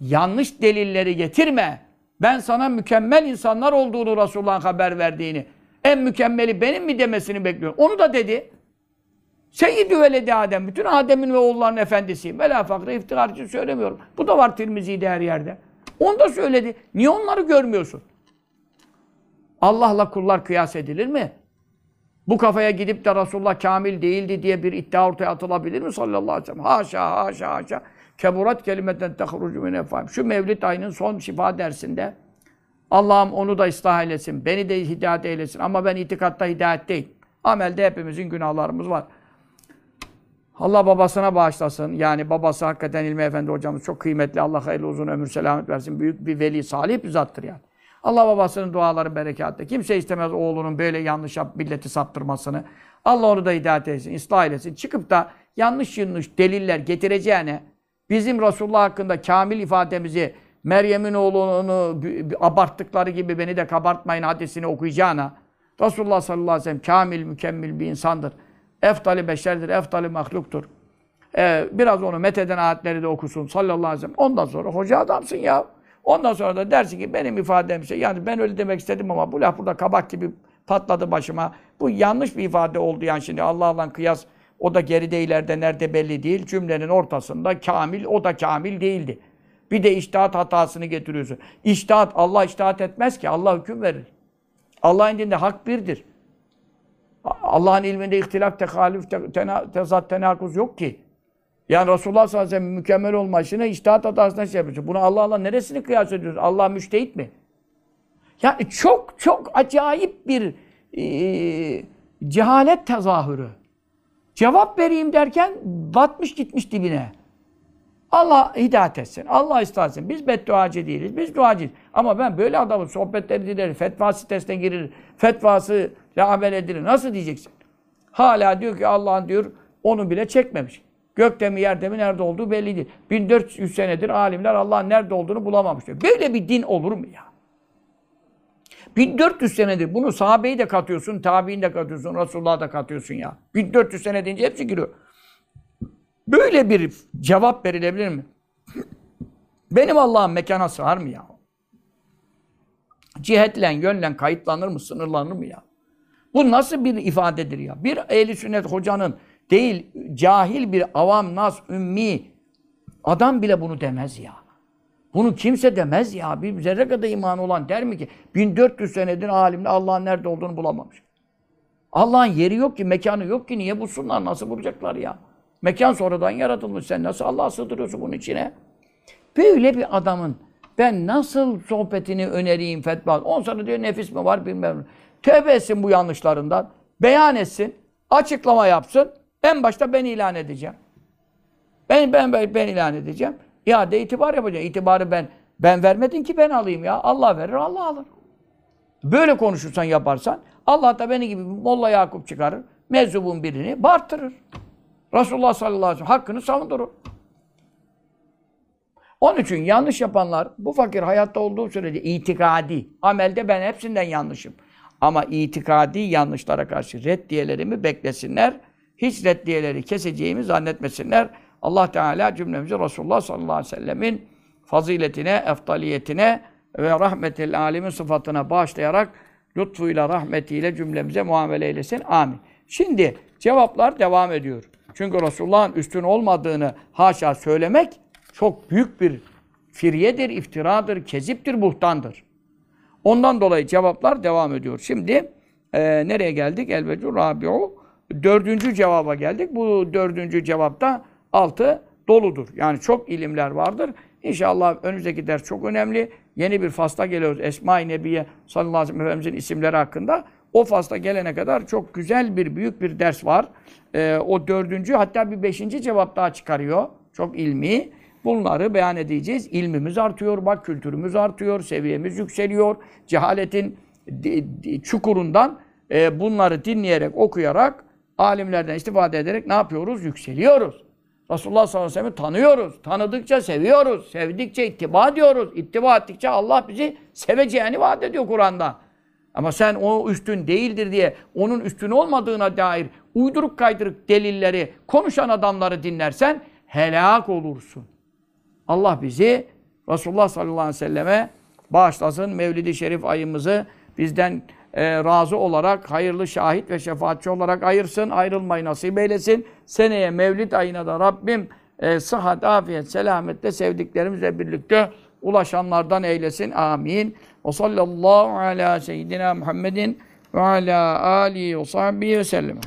yanlış delilleri getirme. Ben sana mükemmel insanlar olduğunu Resulullah'ın haber verdiğini, en mükemmeli benim mi demesini bekliyorum. Onu da dedi. Seyyidü veledi Adem. Bütün Adem'in ve oğullarının efendisiyim. Vela fakre iftihar için söylemiyorum. Bu da var Tirmizi'de her yerde. Onu da söyledi. Niye onları görmüyorsun? Allah'la kullar kıyas edilir mi? Bu kafaya gidip de Resulullah kamil değildi diye bir iddia ortaya atılabilir mi sallallahu aleyhi ve sellem? Haşa haşa haşa. Keburat kelimeten tehrucu min efahim. Şu Mevlid ayının son şifa dersinde Allah'ım onu da ıslah eylesin. Beni de hidayet eylesin. Ama ben itikatta hidayet değil. Amelde hepimizin günahlarımız var. Allah babasına bağışlasın. Yani babası hakikaten İlmi Efendi hocamız çok kıymetli. Allah hayırlı uzun ömür selamet versin. Büyük bir veli, salih bir zattır yani. Allah babasının duaları berekatli. Kimse istemez oğlunun böyle yanlış yap, milleti saptırmasını. Allah onu da hidayet etsin, ıslah eylesin. Çıkıp da yanlış yanlış deliller getireceğine bizim Resulullah hakkında kamil ifademizi Meryem'in oğlunu abarttıkları gibi beni de kabartmayın hadisini okuyacağına Resulullah sallallahu aleyhi ve sellem kamil, mükemmel bir insandır. Eftali beşerdir, eftali mahluktur. Ee, biraz onu metheden ayetleri de okusun sallallahu aleyhi ve sellem. Ondan sonra hoca adamsın ya. Ondan sonra da dersin ki benim ifademse yani ben öyle demek istedim ama bu laf burada kabak gibi patladı başıma. Bu yanlış bir ifade oldu yani şimdi Allah'la kıyas o da geride ileride nerede belli değil. Cümlenin ortasında kamil o da kamil değildi. Bir de iştihat hatasını getiriyorsun. İştihat Allah iştihat etmez ki Allah hüküm verir. Allah'ın dinde hak birdir. Allah'ın ilminde ihtilaf, tehalüf, te, tena, tezat, tenakuz yok ki. Yani Resulullah sallallahu aleyhi ve sellem mükemmel olmasına iştihat hatasına şey yapıyorsun. Bunu Allah Allah neresini kıyas ediyorsun? Allah müştehit mi? Yani çok çok acayip bir e, cehalet tezahürü. Cevap vereyim derken batmış gitmiş dibine. Allah hidayet etsin. Allah ıslah etsin. Biz bedduacı değiliz. Biz duacıyız. Ama ben böyle adamın sohbetleri dinlerim. Fetva sitesine girir. Fetvası amel edilir. Nasıl diyeceksin? Hala diyor ki Allah'ın diyor onu bile çekmemiş. Gökte mi yerde mi nerede olduğu belli değil. 1400 senedir alimler Allah'ın nerede olduğunu bulamamış diyor. Böyle bir din olur mu ya? 1400 senedir bunu sahabeyi de katıyorsun, tabi'in de katıyorsun, Resulullah'ı da katıyorsun ya. 1400 sene deyince hepsi giriyor. Böyle bir cevap verilebilir mi? Benim Allah'ım mekana sığar mı ya? Cihetle, yönle kayıtlanır mı, sınırlanır mı ya? Bu nasıl bir ifadedir ya? Bir ehli sünnet hocanın değil, cahil bir avam, nas, ümmi adam bile bunu demez ya. Bunu kimse demez ya. Bir zerre kadar imanı olan der mi ki 1400 senedir alimle Allah'ın nerede olduğunu bulamamış. Allah'ın yeri yok ki, mekanı yok ki. Niye bulsunlar? Nasıl bulacaklar ya? Mekan sonradan yaratılmış. Sen nasıl Allah'a sığdırıyorsun bunun içine? Böyle bir adamın ben nasıl sohbetini önereyim fetva? On sonra diyor nefis mi var bilmem. Tövbe etsin bu yanlışlarından. Beyan etsin. Açıklama yapsın. En başta ben ilan edeceğim. Ben ben ben, ben ilan edeceğim. İade itibar yapacağım. İtibarı ben ben vermedin ki ben alayım ya. Allah verir, Allah alır. Böyle konuşursan yaparsan Allah da beni gibi Molla Yakup çıkarır. Meczubun birini bartırır. Resulullah sallallahu aleyhi ve sellem hakkını savundurur. Onun için yanlış yapanlar bu fakir hayatta olduğu sürece itikadi, amelde ben hepsinden yanlışım. Ama itikadi yanlışlara karşı reddiyelerimi beklesinler. Hiç reddiyeleri keseceğimi zannetmesinler. Allah Teala cümlemizi Resulullah sallallahu aleyhi ve sellemin faziletine, eftaliyetine ve rahmetil alemin sıfatına bağışlayarak lütfuyla, rahmetiyle cümlemize muamele eylesin. Amin. Şimdi cevaplar devam ediyor. Çünkü Resulullah'ın üstün olmadığını haşa söylemek çok büyük bir firyedir, iftiradır, keziptir, buhtandır. Ondan dolayı cevaplar devam ediyor. Şimdi e, nereye geldik? Elvecur Rabi'u. Dördüncü cevaba geldik. Bu dördüncü cevapta altı doludur. Yani çok ilimler vardır. İnşallah önümüzdeki ders çok önemli. Yeni bir fasla geliyoruz. Esma-i Nebiye sallallahu aleyhi ve sellem isimleri hakkında. O fasla gelene kadar çok güzel bir, büyük bir ders var. Ee, o dördüncü, hatta bir beşinci cevap daha çıkarıyor. Çok ilmi. Bunları beyan edeceğiz. İlmimiz artıyor, bak kültürümüz artıyor, seviyemiz yükseliyor. Cehaletin çukurundan e, bunları dinleyerek, okuyarak, alimlerden istifade ederek ne yapıyoruz? Yükseliyoruz. Resulullah sallallahu aleyhi ve sellem'i tanıyoruz. Tanıdıkça seviyoruz. Sevdikçe ittiba diyoruz. İttiba ettikçe Allah bizi seveceğini vaat ediyor Kur'an'da. Ama sen o üstün değildir diye onun üstün olmadığına dair uyduruk kaydırık delilleri konuşan adamları dinlersen helak olursun. Allah bizi Resulullah sallallahu aleyhi ve selleme bağışlasın. Mevlid-i Şerif ayımızı bizden e, razı olarak, hayırlı şahit ve şefaatçi olarak ayırsın. Ayrılmayı nasip eylesin. Seneye Mevlid ayına da Rabbim e, sıhhat, afiyet, selametle sevdiklerimizle birlikte ulaşanlardan eylesin. Amin. O sallallahu ala seyyidina Muhammedin ve ala alihi ve sahbihi ve sellem.